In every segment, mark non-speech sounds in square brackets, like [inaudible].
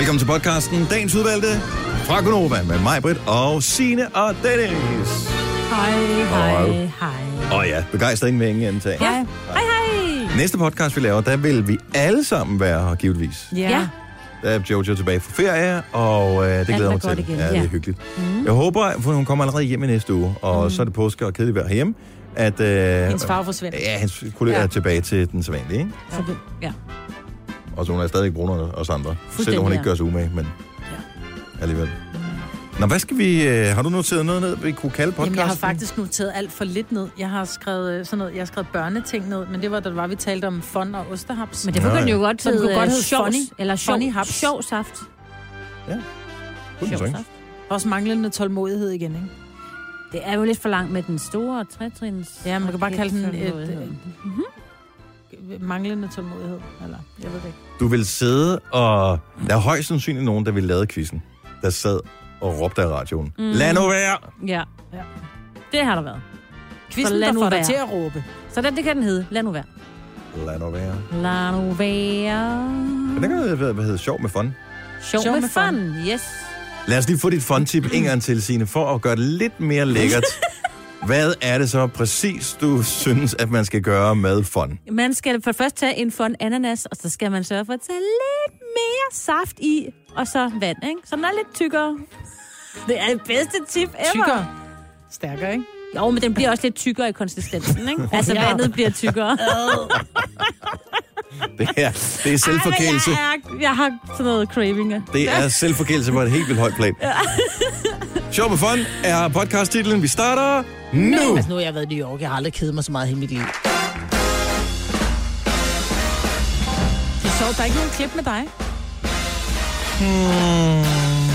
Velkommen til podcasten Dagens Udvalgte fra Gunova med mig, Britt og Sine og Dennis. Hej, hej, hej. Og ja, begejstring med ingen indtag. Ja. Hej, hej. Næste podcast, vi laver, der vil vi alle sammen være her, givetvis. Ja. Der er Jojo tilbage fra ferie, og øh, det glæder er mig til. igen, Ja, det er hyggeligt. Mm. Jeg håber, for hun kommer allerede hjem i næste uge, og mm. så er det påske og kedeligt vejr herhjemme, at øh, Hendes far forsvinder. ja, hans kollega Ja. er tilbage til den sædvanlige, ikke? Så det, ja. Og så hun er stadig brunere os andre, selvom hun ikke gør sig umage, men alligevel. Nå, hvad skal vi... Øh, har du noteret noget ned, vi kunne kalde podcasten? Jamen, jeg har faktisk noteret alt for lidt ned. Jeg har skrevet øh, sådan noget, jeg har skrevet børneting ned, men det var, da det var, vi talte om fond og osterhaps. Men det kunne ja. jo godt Så den kunne hedde godt øh, hedde funny. eller Funny sjov, haps. sjov saft. Den Sjov saft. Også manglende tålmodighed igen, ikke? Det er jo lidt for langt med den store trætrins. Ja, man kan bare kalde den et, tålmodighed. øh, manglende tålmodighed, eller jeg ved det ikke. Du vil sidde og... Der er højst sandsynligt nogen, der vil lave quizzen, der sad og råbte af radioen. Mm. Lad nu være! Ja. Ja. Det har der været. Quizzen, lad der nu får dig til at råbe. Så den, det kan den hedde. Lad nu være. Lad nu være. Lad nu være. Men det kan jo hvad hedder sjov med fun. Sjov, Sjov med, med fun. Yes. Lad os lige få dit fun-tip en gang til, Signe, for at gøre det lidt mere lækkert. [laughs] Hvad er det så præcis, du synes, at man skal gøre med fun? Man skal for det første tage en fond ananas, og så skal man sørge for at tage lidt mere saft i, og så vand, ikke? Så den er lidt tykkere. Det er det bedste tip ever. Tykkere. Stærkere, ikke? Jo, men den bliver også lidt tykkere i konsistensen, ikke? [laughs] Altså, Ja. vandet bliver tykkere. [laughs] Det er, det er selvforkælelse. Ej, jeg, er, jeg har sådan noget cravinger. Det er selvforkælelse på et helt vildt højt plan. [laughs] Sjov med fun er podcast-titlen. Vi starter nu! Altså nu har jeg været i New York. Jeg har aldrig kedet mig så meget i mit liv. Det er sjovt, der er ikke nogen klip med dig.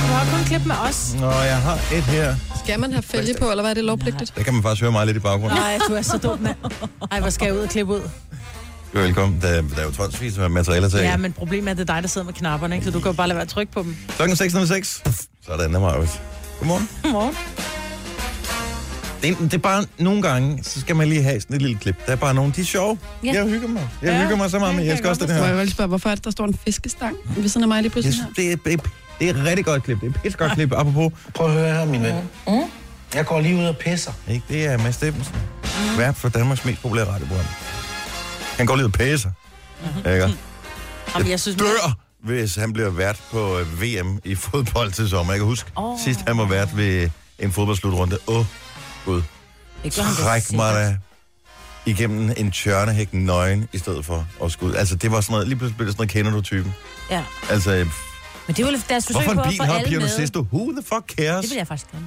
Du har kun klip med os. Nå, jeg har et her. Skal man have fælge på, eller hvad er det lovpligtigt? Der kan man faktisk høre mig lidt i baggrunden. Nej, du er så dum, mand. Ej, hvor skal jeg ud og klippe ud? Velkommen. Der, der er jo tonsvis af materialer til. Ja, men problemet er, at det er dig, der sidder med knapperne, ikke? Så du kan jo bare lade være at trykke på dem. Klokken 6.06. Sådan er Marvitt. Godmorgen. Godmorgen. Det, er- det er bare nogle gange, så skal man lige have sådan et lille klip. Der er bare nogle, de er sjove. Ja. Jeg hygger mig. Jeg Ja. hygger mig så meget med. Ja, Jeg kan elsker jeg også jeg her. jo lige spørge, hvorfor er det, der står en fiskestang ved siden af mig lige Jeg pludselig her? det, er, det, er, det er et rigtig godt klip. Det er et pisse godt klip. Apropos, Prøv at høre her, min ven. Mm. Jeg går lige ud og pisser. ikke? det er Mads Steffensen. Vært for Danmarks mest populære radioprogram. Han går lige ud og pæser. Ikke? Jamen, jeg synes, dør, hvis han bliver vært på øh, VM i fodbold til sommer. Jeg kan huske, oh. sidst han var vært ved en fodboldslutrunde. Åh, oh, gud. Træk mig sikkert. da igennem en tjørnehæk nøgen, i stedet for at skulle... Altså, det var sådan noget... Lige pludselig blev det sådan noget, kender du typen? Ja. Altså, øh, Men det er jo deres forsøg hvorfor på en at bil få har alle Pio med. Sisto? Who the fuck cares? Det vil jeg faktisk gerne.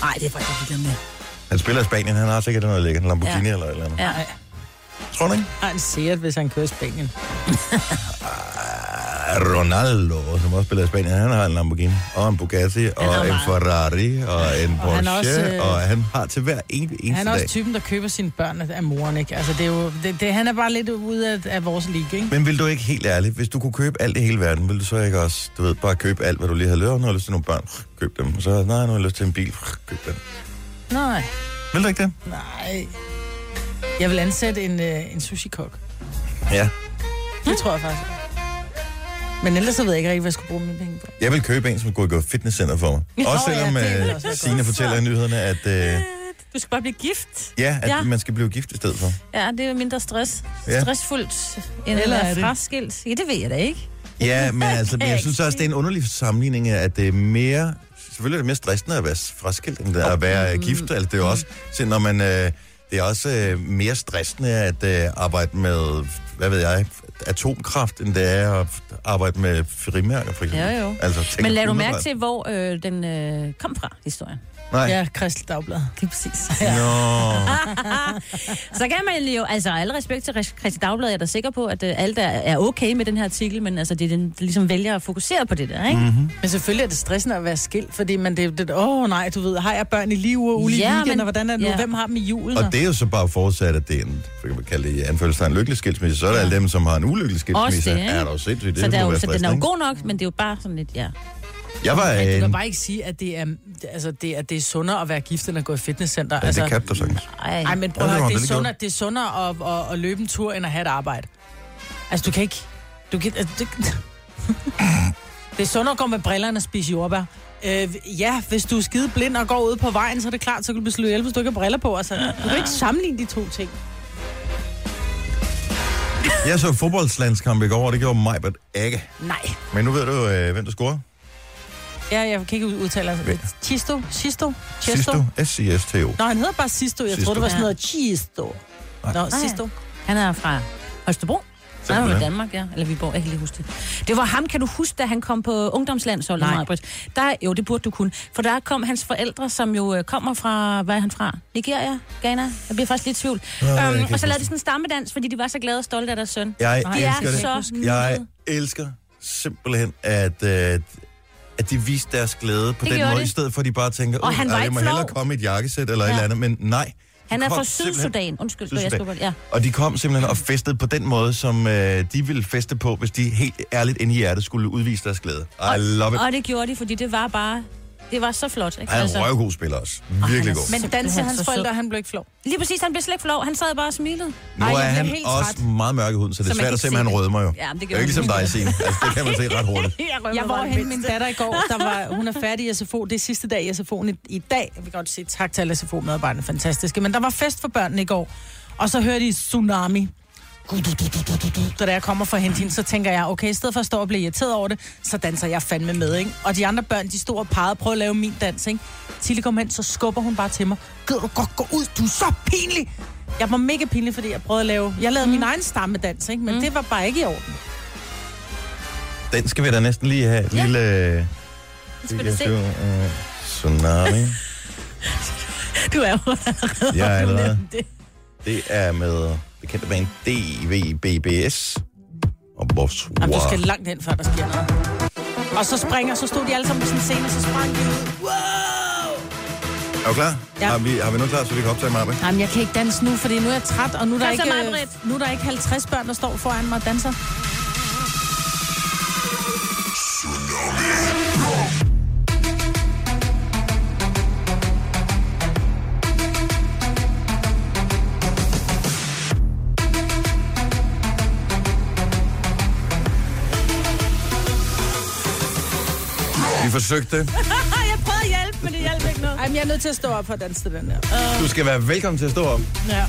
Nej, det er faktisk ikke med. Han spiller i Spanien, han har sikkert noget lækkert. En Lamborghini Ja. eller et eller andet. Ja. Tror du ikke? har en Seat, hvis han kører i Spanien. [laughs] Ronaldo, som også spiller i Spanien, han har en Lamborghini, og en Bugatti, og en meget. Ferrari, og en Og han Porsche, også, øh, og han har til hver en, eneste Han er også dag. typen, der køber sine børn af moren, ikke? Altså, det er jo, det, det, han er bare lidt ude af, af vores liga, ikke? Men vil du ikke helt ærligt, hvis du kunne købe alt i hele verden, vil du så ikke også, du ved, bare købe alt, hvad du lige har lyst til? Nu har jeg lyst til nogle børn, køb dem. Og så, nej, nu har jeg lyst til en bil, køb den. Nej, Vil du ikke det? nej. Jeg vil ansætte en, øh, en sushi-kok. Ja. Det tror jeg faktisk. Men ellers så ved jeg ikke rigtig, hvad jeg skulle bruge mine penge på. Jeg vil købe en, som kunne gå i fitnesscenter for mig. [laughs] Også selvom ja, være Signe fortæller i nyhederne, at, øh, Du skal bare blive gift. ja, at Ja. man skal blive gift i stedet for. Ja, det er mindre stress. Ja. Stressfuldt end Eller at er være det? fraskilt. Ja, det ved jeg da ikke. Ja, men altså, [laughs] jeg jeg synes også, det er en underlig sammenligning, at det er mere... Selvfølgelig er det mere stressende at være fraskilt, end det er at være gift. Altså, det er jo også... Så når man, øh, det er også øh, mere stressende at øh, arbejde med, hvad ved jeg, atomkraft, end det er at arbejde med frimærker, for eksempel. Jo, jo. Altså, Men lad du mærke til, hvor øh, den øh, kom fra, historien. Nej. Ja, Kristelig Dagblad. Det er præcis. Nå. [laughs] Så kan man jo, altså alle respekt til Christi Dagblad, jeg er da sikker på, at øh, alt er, er okay med den her artikel, men altså det er den, der ligesom vælger at fokusere på det der, ikke? Mm. Men selvfølgelig er det stressende at være skilt, fordi man det, det åh oh, nej, du ved, har jeg børn i liv og ulige Ja, ja, weekend, men- og hvordan er det nu, ja. hvem har dem i julen? Og det er jo så bare forudsat, at det er en, for kan man kalde det i anfølgelsestegn, lykkelig skilsmisse. Så er der alle dem, som har en ulykkelig skilsmisse. Også det, ikke? er der jo sindssygt. Det Så, der er jo, så den er jo god nok, men det er jo bare sådan lidt, ja. Jeg var... Men du kan bare ikke sige, at det er, altså, det er, det er sundere at være gift, end at gå i fitnesscenter. ja, altså, det kan du sagtens. Ej, Ej, men prøv at det høre, var det er sundere, det er sundere at, at, at, løbe en tur, end at have et arbejde. Altså, du kan ikke... Du kan, altså, det, [laughs] Det er sundere at gå med briller end at spise jordbær. Øh, ja, hvis du er skide blind og går ud på vejen, så er det klart, så kan du blive slået ihjel, hvis du ikke har briller på. Altså, du kan ikke sammenligne de to ting. Jeg så fodboldslandskamp i går, og det gjorde mig, men ikke. Nej. Men nu ved du, øh, hvem der scorer. Ja, jeg kan ikke udtale altså. Chisto? Chisto? Sisto. S-I-S-T-O. Nå, han hedder bare Sisto. Jeg Sisto. troede, det var sådan noget Chisto. Nå, Sisto. Han er fra Holstebro. Han er fra Simpelthen. Danmark, ja. Eller Viborg, jeg kan lige huske det. Det var ham, kan du huske, da han kom på ungdomslandsholdet, Nej. Majbrit? Der, jo, det burde du kunne. For der kom hans forældre, som jo øh, kommer fra, hvad er han fra? Nigeria? Ghana? Jeg bliver faktisk lidt i tvivl. Um, ikke og så lavede de sådan en stammedans, fordi de var så glade og stolte af deres søn. Jeg De er elsker det. så Jeg elsker simpelthen, at, øh, at de viste deres glæde på Det den måde, de. i stedet for at de bare tænker, Og "Uh, han var det ikke må flov." hellere komme i et jakkesæt eller ja. et eller andet, men nej. Han er fra Sydsudan. Undskyld, jeg Sydsudan. skulle ja. Og de kom simpelthen og festede på den måde, som øh, de ville feste på, hvis de helt ærligt ind i hjertet skulle udvise deres glæde. I love it. Og det gjorde de, fordi det var bare... Det var så flot, ikke? Altså, Han er en røvgod spiller også. Virkelig god. Men dansede hans forældre, han blev ikke flov. Lige præcis, han blev slet ikke flov. Han sad bare og smilede. Nu Ej, er jeg bliver han helt også træt. meget mørk i huden, så det er svært at se, men han rødmer jo. Ja, det det er jo ikke ligesom dig, Signe. Altså, det kan man se ret hurtigt. [laughs] Jeg var hen min datter i går. Der var, [laughs] hun er færdig i SFO. Det er sidste dag i SFO'en i, i dag. Jeg vil godt sige tak til alle SFO-medarbejderne. Fantastiske. Men der var fest for børnene i går. Og så hørte de tsunami. Så da jeg kommer for at hente hende, så tænker jeg, okay, i stedet for at stå og blive irriteret over det, så danser jeg fandme med, ikke? Og de andre børn, de stod og pegede og prøvede at lave min dans, ikke? Tilly kom hen, så skubber hun bare til mig. Gider du godt gå ud? Du er så pinlig! Jeg var mega pinlig, fordi jeg prøvede at lave... Jeg lavede mm. min egen stammedans, ikke? Men mm. det var bare ikke i orden. Den skal vi da næsten lige have et Ja. lille... øh, skal du se. øh, Tsunami. [laughs] Du er jo allerede Jeg er [laughs] allerede. det. Det er med det kendte band DVBBS. Og vores Jamen, du skal langt hen, før der sker noget. Og så springer, så stod de alle sammen på sådan en scene, og så sprang de ud. Wow! Er du klar? Ja. Har vi, har vi noget klar, så vi kan optage mig? Jamen, jeg kan ikke danse nu, fordi nu er jeg træt, og nu er der, ikke, Maj-Brit. nu er der ikke 50 børn, der står foran mig og danser. Vi forsøgte. [laughs] jeg prøvede at hjælpe, men det hjalp ikke noget. Ej, men jeg er nødt til at stå op for at danse til den der. Du skal være velkommen til at stå op. Ja.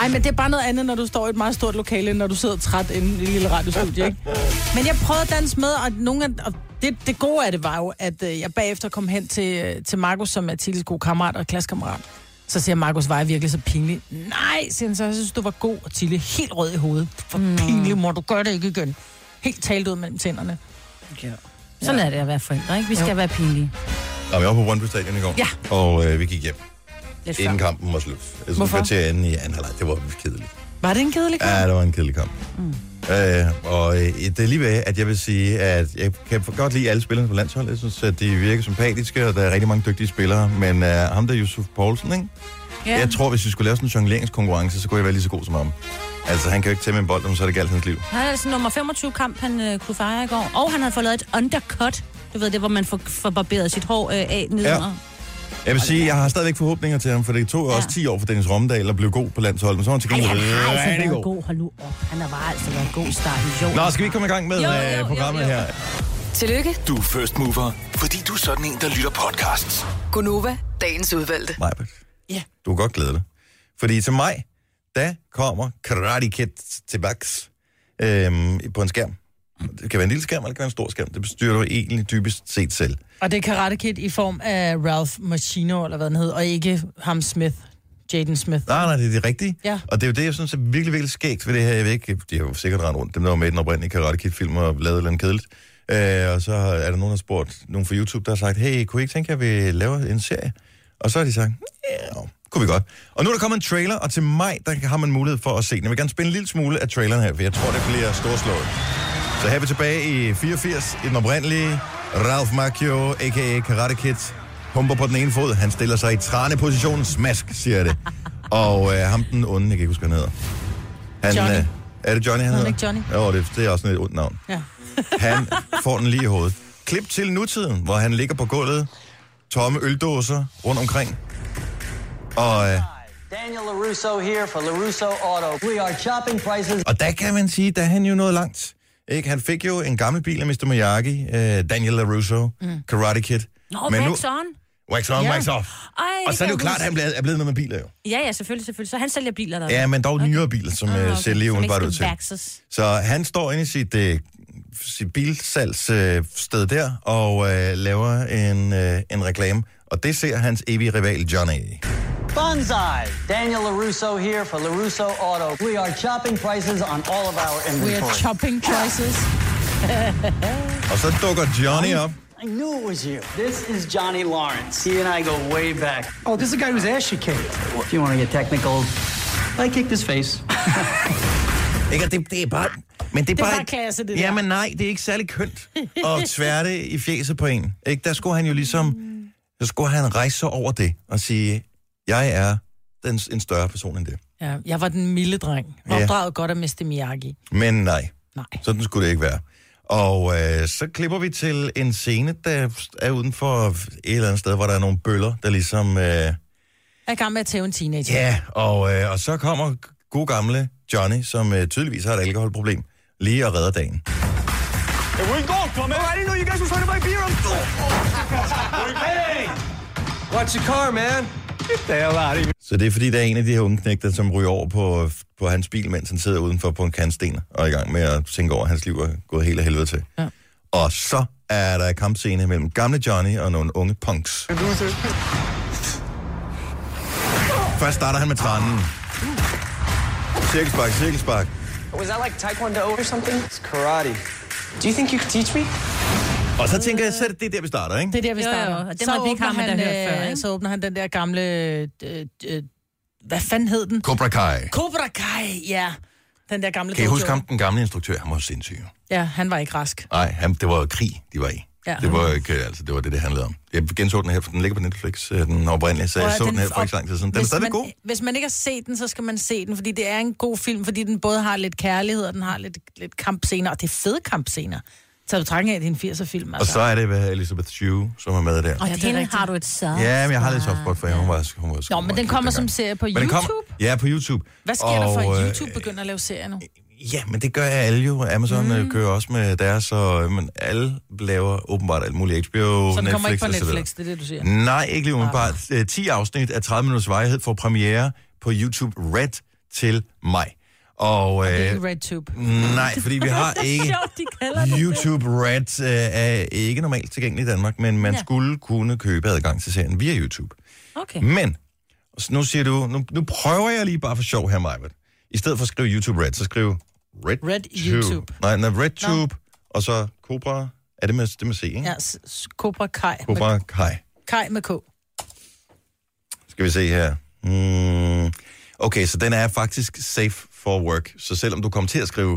Ej, men det er bare noget andet, når du står i et meget stort lokale, end når du sidder træt inde i et lille radiostudie, ikke? Men jeg prøvede at danse med, og, nogle af, og det, det gode af det var jo, at øh, jeg bagefter kom hen til, øh, til Markus, som er Tilles gode kammerat og klassekammerat. Så siger Markus, var jeg virkelig så pinlig? Nej, siger han så, jeg synes, du var god, og Tille helt rød i hovedet. For mm. pinlig, må du gøre det ikke igen. Helt talt ud mellem tænderne. Sådan er det at være forældre, ikke? Vi skal være pinlige. Og vi var på Brøndby Stadion i går. Ja. Og øh, vi gik hjem, Lidt inden før. kampen var slut. Jeg Hvorfor? skulle til anden i anden halvleg. Det var kedeligt. Var det en kedelig kamp? Ja, det var en kedelig kamp. Mm. Øh, og øh, det er lige ved, at jeg vil sige, at jeg kan godt lide alle spillerne på landsholdet. Jeg synes, at de virker sympatiske, og der er rigtig mange dygtige spillere. Men øh, ham der, Yusuf Poulsen, ikke? Ja. Jeg tror, hvis vi skulle lave sådan en jongleringskonkurrence, så kunne jeg være lige så god som ham. Altså, han kan jo ikke tage med en bold, om så er det galt hans liv. Han havde altså nummer 25 kamp, han øh, kunne fejre i går. Og han havde fået lavet et undercut. Du ved, det hvor man får, får barberet sit hår øh, af nedenunder. Ja. Jeg vil sige, jeg har stadigvæk forhåbninger til ham, for det tog jo Ja. også 10 år for Dennis Romdal at blive god på landsholdet, men så var han til gengæld han har altså været god. god. Hold nu op. Han har bare altså været god i starten. Jo. Nå, skal vi ikke komme i gang med Jo, øh, jo, jo, programmet jo. her? Tillykke, Du er first mover, fordi du er sådan en, der lytter podcasts. Gunova, dagens udvalgte. Majbert. Ja. Du kan godt glæde dig. Fordi til mig, der kommer Karate Kid tilbage øhm, på en skærm. Det kan være en lille skærm, eller det kan være en stor skærm. Det bestyrer du egentlig dybest set selv. Og det er Karate Kid i form af Ralph Macchino, eller hvad den hedder, og ikke ham Smith, Jaden Smith. Nej, nej, det er det rigtige. Ja. Og det er jo det, jeg synes er virkelig, virkelig skægt ved det her. Jeg ved ikke, de har jo sikkert rendt rundt, dem der var med i den oprindelige Karate Kid-film og lavet et eller andet kedeligt. Øh, og så er der nogen, der har spurgt, nogen fra YouTube, der har sagt, hey, kunne I ikke tænke, at vi laver en serie? Og så har de sagt, ja, kunne vi godt. Og nu er der kommet en trailer, og til maj, der har man mulighed for at se den. Jeg vil gerne spille en lille smule af traileren her, for jeg tror, det bliver storslået. Så her er vi tilbage i 84, i den oprindelige Ralph Macchio, a.k.a. Karate Kid, pumper på den ene fod. Han stiller sig i trænepositionen, smask, siger det. Og øh, ham den onde, jeg kan ikke huske, hvad han hedder. Han, Johnny. Øh, er det Johnny, han Hedder ikke Johnny? Jo, det, det er også et ondt navn. Ja. [laughs] Han får den lige i hovedet. Klip til nutiden, hvor han ligger på gulvet, tomme øldåser rundt omkring. Og, øh, Daniel LaRusso here for LaRusso Auto. We are chopping prices. og der kan man sige, der er han jo nået langt. Ikke? Han fik jo en gammel bil af Mr. Miyagi, øh, Daniel LaRusso, mm. Karate Kid. Nå, Men nu- wax on. Wax on, Ja. wax off. Ej, Og så er det jo klart, at han bliver- er blevet noget med biler jo. Ja, ja, selvfølgelig, selvfølgelig. Så han sælger biler der. Ja, men dog nyere biler, som øh, okay. Som umiddelbart ikke ud til. waxes. Så han står inde i sit, øh, sit bilsalgssted øh, sted der og øh, laver en, øh, en reklame. Og det ser hans evige rival Johnny. Bonsai! Daniel LaRusso here for LaRusso Auto. We are chopping prices on all of our We inventory. are chopping prices. Og så dukker Johnny op. I knew it was you. This is Johnny Lawrence. He and I go way back. Oh, this is the guy whose ass you kicked. If you want to get technical, I kicked his face. [laughs] Ikke, det, det er bare... Men det er, Det er bare, bare klasse, det Ja, der. men nej, det er ikke særlig kønt at tværte i fjeset på en. Ikke? Der skulle han jo ligesom... Der skulle han rejse sig over det og sige, jeg er den, en større person end det. Ja, jeg var den milde dreng. Ja. Opdraget godt af Mr. Miyagi. Men nej, Nej. sådan skulle det ikke være. Og øh, så klipper vi til en scene, der er uden for et eller andet sted, hvor der er nogle bøller, der ligesom... Øh, er i gang med at tæve en teenager. ja, og, øh, og så kommer god gamle Johnny, som øh, tydeligvis har et alkoholproblem, lige og redder dagen. Watch your car, man. Get the hell out of here. Så det er fordi, der er en af de her unge knægter, som ryger over på, på hans bil, mens han sidder udenfor på en kantsten og er i gang med at tænke over, at hans liv er gået helt af helvede til. Ja. Og så er der kampscene mellem gamle Johnny og nogle unge punks. Først starter han med tranen. Cirkelspark, cirkelspark. Was that like Taekwondo or something? It's karate. Do you think you could teach me? Og så tænker jeg, så er det, det er der, vi starter, ikke? Det er der, vi Jo, jo, starter. og det så, måtte vi ikke åbner have, han, man da hørt før, øh, ikke? så åbner han den der gamle... Øh, øh, hvad fanden hed den? Cobra Kai. Cobra Kai, ja. Den der gamle Kan I huske ham, den gamle instruktør? Han var sindssyg. Ja, han var ikke rask. Nej, han, det var jo krig, de var i. Ja. Det var ikke, altså, det var det, det handlede om. Jeg genså den her, for den ligger på Netflix, øh, den oprindelige, så jeg så den- den her for ikke så lang tid siden. Den er Hvis stadigvæk man, god. Hvis man ikke har set den, så skal man se den, fordi det er en god film, fordi den både har lidt kærlighed, og den har lidt, lidt kampscener, og det er fede kampscener. Så betragtning af, at det er en 80'er-film, Og altså. så er det ved Elizabeth Shue, som er med der. Og Ja, hende har du et soft Ja, men jeg har lidt soft for hende. Hun var, hun var Nå, men den kommer som serie på Men YouTube. kom- Ja, på YouTube. Hvad sker der for, Og, at øh, YouTube begynder at lave serier nu? Ja, men det gør alle jo. Amazon mm. kører også med deres, og men alle laver åbenbart alt muligt. HBO, Så den Netflix kommer ikke på og. Netflix, det er det, du siger. Nej, ikke lige umiddelbart. Ah. 10 afsnit af 30 minutters varighed får premiere på YouTube Red til maj. Og Det er øh, RedTube. nej, fordi vi har [laughs] ikke... YouTube Red øh, er ikke normalt tilgængelig i Danmark, men man ja. Skulle kunne købe adgang til serien via YouTube. Okay. Men, og nu siger du, nu, nu prøver jeg lige bare for sjov her, Majbert. I stedet for at skrive YouTube Red, så skriv Red, Red YouTube. Nej, nej RedTube, og så Cobra. Er det med, det med C, ikke? Ja, s- s- Cobra Kai. Med, Cobra Kai. Kai med K. Skal vi se her. Mm. Okay, så den er faktisk safe for work. Så selvom du kommer til at skrive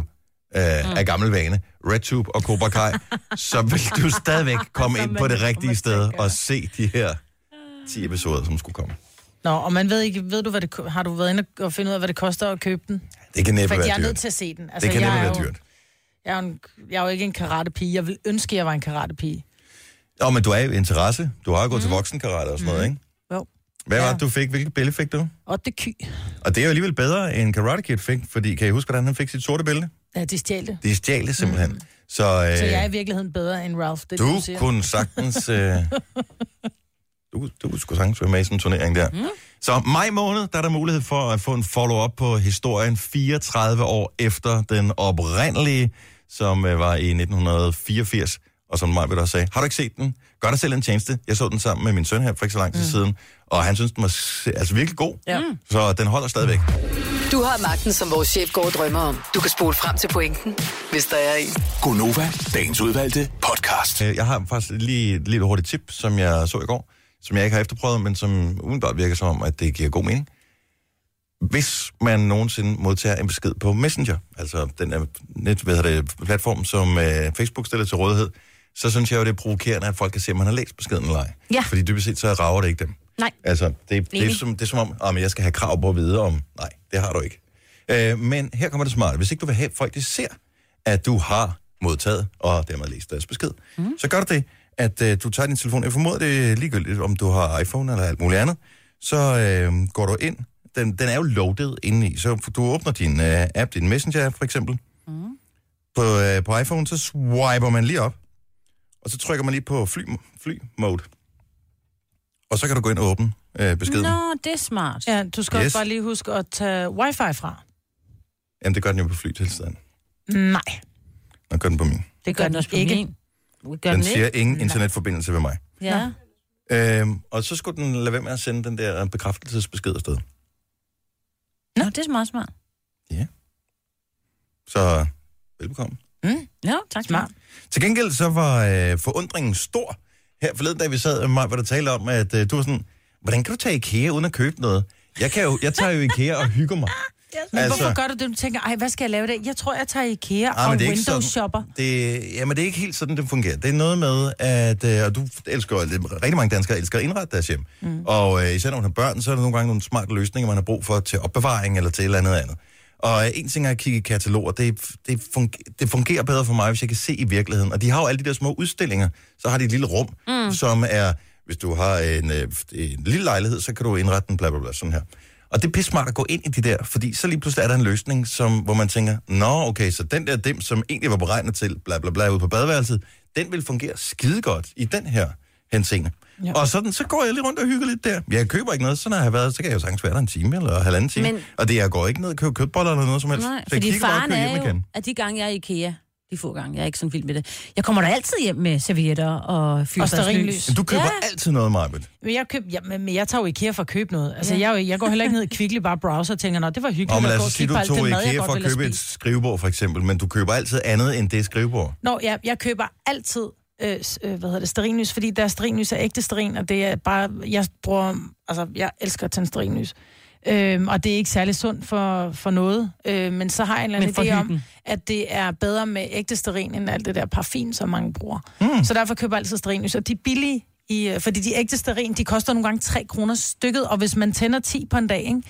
øh, mm. af gammel vane, RedTube og Cobra Kai, [laughs] så vil du stadigvæk komme ind på det rigtige sted og se de her 10 episoder, som skulle komme. Nå, og man ved ikke, ved du, hvad det, har du været inde og finde ud af, hvad det koster at købe den? Det kan næppe For jeg være er nødt dyrt. til at se den. Altså, det kan jeg næppe er være jo, dyrt. Jeg er, jo en, jeg er jo ikke en karatepige. Jeg vil ønske, at jeg var en karatepige. Nå, men du er jo interesse. Du har jo gået mm. til voksenkarate og sådan noget, ikke? Jo. Hvad Ja. var det, du fik? Hvilket bælte fik du? Og det ky. Og det er jo alligevel bedre, end Karate Kid fik, fordi kan I huske, hvordan han fik sit sorte bælte? Ja, de stjal det. De stjal det simpelthen. Mm. Så, øh, Så jeg er i virkeligheden bedre end Ralph. Er det, du du siger. kunne sagtens... Øh, [laughs] du, du kunne sgu sagtens være med i sådan en turnering der. Mm. Så maj måned, der er der mulighed for at få en follow-up på historien 34 år efter den oprindelige, som øh, var i 1984. Og som mig vil også sagde, har du ikke set den? Gør dig selv en tjeneste. Jeg så den sammen med min søn her for ikke så lang tid mm. siden, og han synes, den var altså virkelig god. Ja. Så den holder stadigvæk. Du har magten, som vores chef går og drømmer om. Du kan spole frem til pointen, hvis der er en. Gonova, dagens udvalgte podcast. Øh, Jeg har faktisk lige et lille hurtigt tip, som jeg så i går, som jeg ikke har efterprøvet, men som umiddelbart virker som om, at det giver god mening. Hvis man nogensinde modtager en besked på Messenger, altså den er net, hvad hedder det, platform, som øh, Facebook stiller til rådighed, så synes jeg jo, det er provokerende, at folk kan se, om man har læst beskeden eller ej. Ja. Fordi dybest set, så rager det ikke dem. Nej. Altså, det, det, er, Enig. som, det er som om, at jeg skal have krav på at vide om... Nej, det har du ikke. Øh, men her kommer det smart. Hvis ikke du vil have, at folk de ser, at du har modtaget og dermed læst deres besked, mm. så gør du det, at øh, du tager din telefon. Jeg formoder, det er ligegyldigt, om du har iPhone eller alt muligt andet. Så øh, går du ind. Den, den er jo loaded indeni. Så du åbner din øh, app, din Messenger for eksempel. Mm. På, øh, på iPhone, så swiper man lige op, og så trykker man lige på fly, fly mode. Og så kan du gå ind og åbne øh, beskeden. Nå, det er smart. Ja, du skal Yes. yes. også bare lige huske at tage wifi fra. Jamen, det gør den jo på flytilstanden. Nej, Den gør den på min. det gør den også på ikke. min. Gør Den den siger ikke? ingen internetforbindelse ved mig. Ja. Øhm, og så skulle den lade være med at sende den der bekræftelsesbesked afsted. Nå, det er meget smart. Så velbekomme. Ja, tak. Smart. Til gengæld så var øh, forundringen stor. Her forleden, da vi sad med mig, hvor der talte om, at øh, du var sådan, hvordan kan du tage IKEA uden at købe noget? Jeg, kan jo, jeg tager jo IKEA og hygger mig. Men altså, hvorfor gør du det, du tænker, ej, hvad skal jeg lave i dag? Jeg tror, jeg tager IKEA Ah, og men det er ikke Windows sådan. shopper. Det, jamen, det er ikke helt sådan, det fungerer. Det er noget med, at øh, og du elsker, rigtig mange danskere elsker at indrette deres hjem. Mm. Og øh, især når man har børn, så er der nogle gange nogle smarte løsninger, man har brug for til opbevaring eller til et eller andet andet. Og øh, en ting er at kigge i kataloger, det, det, fungerer, det fungerer bedre for mig, hvis jeg kan se i virkeligheden. Og de har jo alle de der små udstillinger, så har de et lille rum, mm. som er, hvis du har en, øh, en lille lejlighed, så kan du indrette den, bla bla bla, sådan her. Og det er pisse smart at gå ind i de der, fordi så lige pludselig er der en løsning, som, hvor man tænker, nå okay, så den der dem, som egentlig var beregnet til, bla bla bla, ude på badeværelset, den vil fungere skide godt i den her henseende. Ja. Og sådan, så går jeg lige rundt og hygger lidt der. Jeg køber ikke noget, så når jeg har været, så kan jeg jo sagtens være der en time eller en halvanden time. Men... Og det, jeg går ikke ned og køber kødboller eller noget som helst. Nej, så fordi faren er jo, igen. at de gange, jeg er i IKEA, de få gange, jeg er ikke sådan vild med det. Jeg kommer der altid hjem med servietter og fyrstadslys. Men du køber Ja. ja. altid noget, Marbet. Men jeg, køb, ja, men men jeg tager jo IKEA for at købe noget. Altså, jeg, er jo- jeg går heller ikke ned i Kvickly bare browser og tænker, nå, det var hyggeligt Og men og sige, du tog mad, jeg IKEA for at købe et skrivebord, for eksempel, men du køber altid andet end det skrivebord. Nå, jeg, jeg køber altid øh, øh, hvad hedder det, sterinlys, fordi der sterinlys er ægte sterin, og det er bare, jeg bruger, altså, jeg elsker at tænde sterinlys. Øhm, og det er ikke særlig sundt for, for noget, øh, men så har jeg en eller anden idé om, at det er bedre med ægte sterin, end alt det der parfum, som mange bruger. Mm. Så derfor køber jeg altid sterinlys, og de er billige, i, øh, fordi de ægte sterin, de koster nogle gange 3 kroner stykket, og hvis man tænder 10 på en dag, ikke,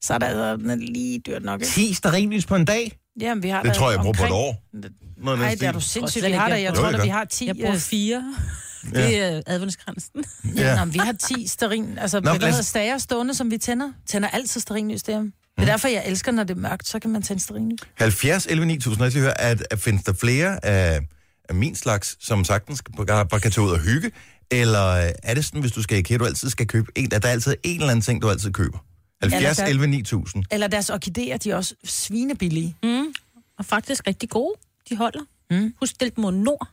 så er det altså lige dyrt nok. Ikke? 10 stearinlys på en dag? Jamen, vi har Det tror jeg, jeg bruger på et omkring- år. Noget Nej, det er du sindssygt. Vi har da, jeg tror Jo, da, jeg vi har 10... Jeg bruger øh, fire. [laughs] Det er adventskransen. [laughs] Ja. Nå, men vi har 10 sterin, altså, Nå, Nå, hvad lad stager stående, som vi tænder. Tænder altid sterinlys derhjemme. Det er derfor, jeg elsker, når det er mørkt, så kan man tænde sterinlys. 70 11 9000, jeg skal høre, at, at findes der flere af, af min slags, som sagtens bare, bare kan tage ud og hygge, eller øh, er det sådan, hvis du skal i IKEA, du altid skal købe en, at der er altid en eller anden ting, du altid køber? 70 der- 11 9000. Eller deres orkideer, de er også svinebillige. Mm. Og faktisk rigtig gode. De holder. Mm. Husk stille mod nord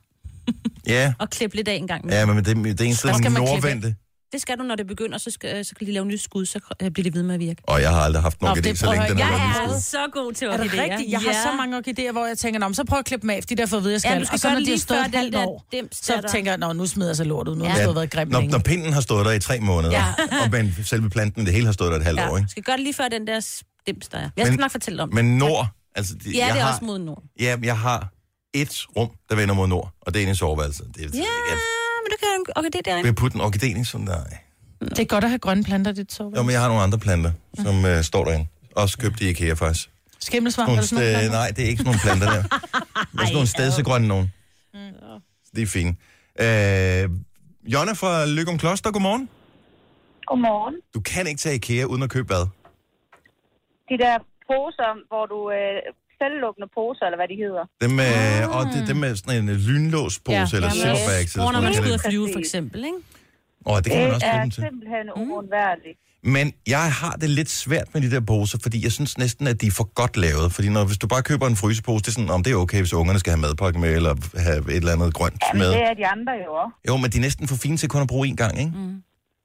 [laughs] Ja, og klip lidt af en gang. Med. ja men det, det er man klippe nordvendte. Det skal du, når det begynder, så, skal, så kan de lave nye skud, så øh, bliver det ved med at virke. Og jeg har aldrig haft nogen Nå, idé, det så længe den jeg- har jeg er så god til Er det rigtigt? Jeg har så mange orkideer, hvor jeg tænker, så prøv at klippe dem af, fordi derfor ved jeg, jeg skal. Ja, du skal og så når det de har stået et halvt der år, så der der- tænker jeg, nå, nu smider jeg så lort ud. Nu har Ja. det stået været grimt Når, når pinden har stået der i tre måneder, Ja. og men selve planten, det hele har stået der et halvt Ja. år, ikke? skal gøre det lige før den der dims, der er. Jeg skal Men- nok fortælle om det. Men nord, altså... De, Ja, jeg det er har, også mod nord. Ja, jeg har et rum, der vender mod nord, og det er inde i soveværelset. Det er, Ja, jeg men du kan jo okay, det derinde. vil putte en orkidé i sådan der. Det er godt at have grønne planter, dit soveværelse. Jo, men jeg har nogle andre planter, som øh, står derinde. Også købt i IKEA, faktisk. Skimmelsvamp, Nogle eller sådan st- nej, det er ikke sådan nogle planter der. [laughs] Det er sådan nogle stedsegrønne nogen. Det er fint. Øh, Jonna fra Lykum Kloster, godmorgen. Godmorgen. Du kan ikke tage IKEA uden at købe hvad? De der poser, hvor du øh, selvlukkende poser, eller hvad de hedder. Dem med, og det, dem med sådan en lynlåspose ja, eller ja, silverbags. Bruger, når man skal ud og Eller flyve, for eksempel, ikke? Åh, oh, det kan man også det bruge er dem til. simpelthen uundværligt. Men jeg har det lidt svært med de der poser, fordi jeg synes næsten, at de er for godt lavet. Fordi når, hvis du bare køber en frysepose, det er sådan, om det er okay, hvis ungerne skal have madpakke med, eller have et eller andet grønt Jamen, med. det er de andre jo også. Jo, men de er næsten for fine til kun at bruge én gang, ikke? Mm.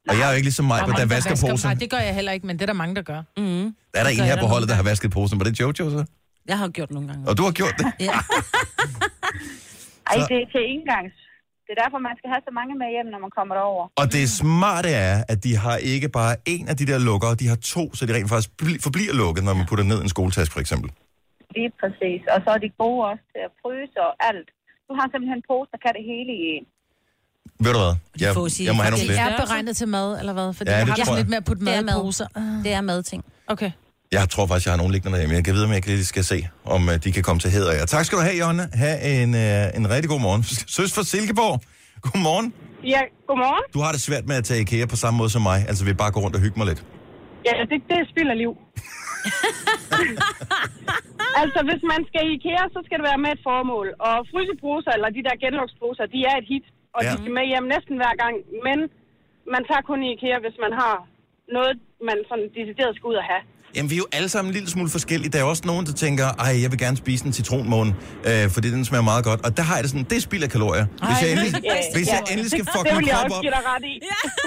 Og jeg er jo ikke ligesom mig, Der er der vasker posen. Nej, det gør jeg heller ikke, men det er der mange, der gør. Mm. Der er der en her på holdet, der har vasket posen. Var det Jojo så? Jeg har gjort nogle gange. Og du har gjort det? Ja. [laughs] Ej, det er til engangs. Det er derfor, man skal have så mange med hjem, når man kommer derover. Og det smarte er, at de har ikke bare en af de der lukker, de har to, så de rent faktisk bl- forbliver lukket, når man putter ned en skoletaske, for eksempel. Lige præcis. Og så er de gode også til at fryse og alt. Du har simpelthen en pose, der kan det hele i en. Ved du hvad? Jeg, sige jeg må have nogle flere. Er beregnet til mad, eller hvad? Fordi Ja, det jeg har tror sådan jeg. lidt med at putte Det er mad i poser. Det er madting. Okay. Jeg tror faktisk, jeg har nogle liggende derhjemme. Jeg kan vide, om jeg ikke lige skal se, om uh, de kan komme til hæder. Ja. Tak skal du have, Jonna. Ha' en, uh, en rigtig god morgen. [laughs] Søs fra Silkeborg. Godmorgen. Ja, godmorgen. Du har det svært med at tage IKEA på samme måde som mig. Altså, vi bare gå rundt og hygge mig lidt. Ja, det, det spilder liv. [laughs] Altså, hvis man skal i IKEA, så skal det være med et formål. Og fryseposer, eller de der genluksposer, de er et hit. Og ja. De skal med hjem næsten hver gang. Men man tager kun i IKEA, hvis man har noget, man sådan decideret skal ud og have. Jamen, vi er jo alle sammen en lille smule forskellige. Der er også nogen, der tænker, ej, jeg vil gerne spise en citronmåne, øh, fordi den smager meget godt. Og der har jeg det sådan, det er spild af kalorier. Hvis jeg endelig, Ja, hvis jeg endelig skal fuck det min krop op, ret i.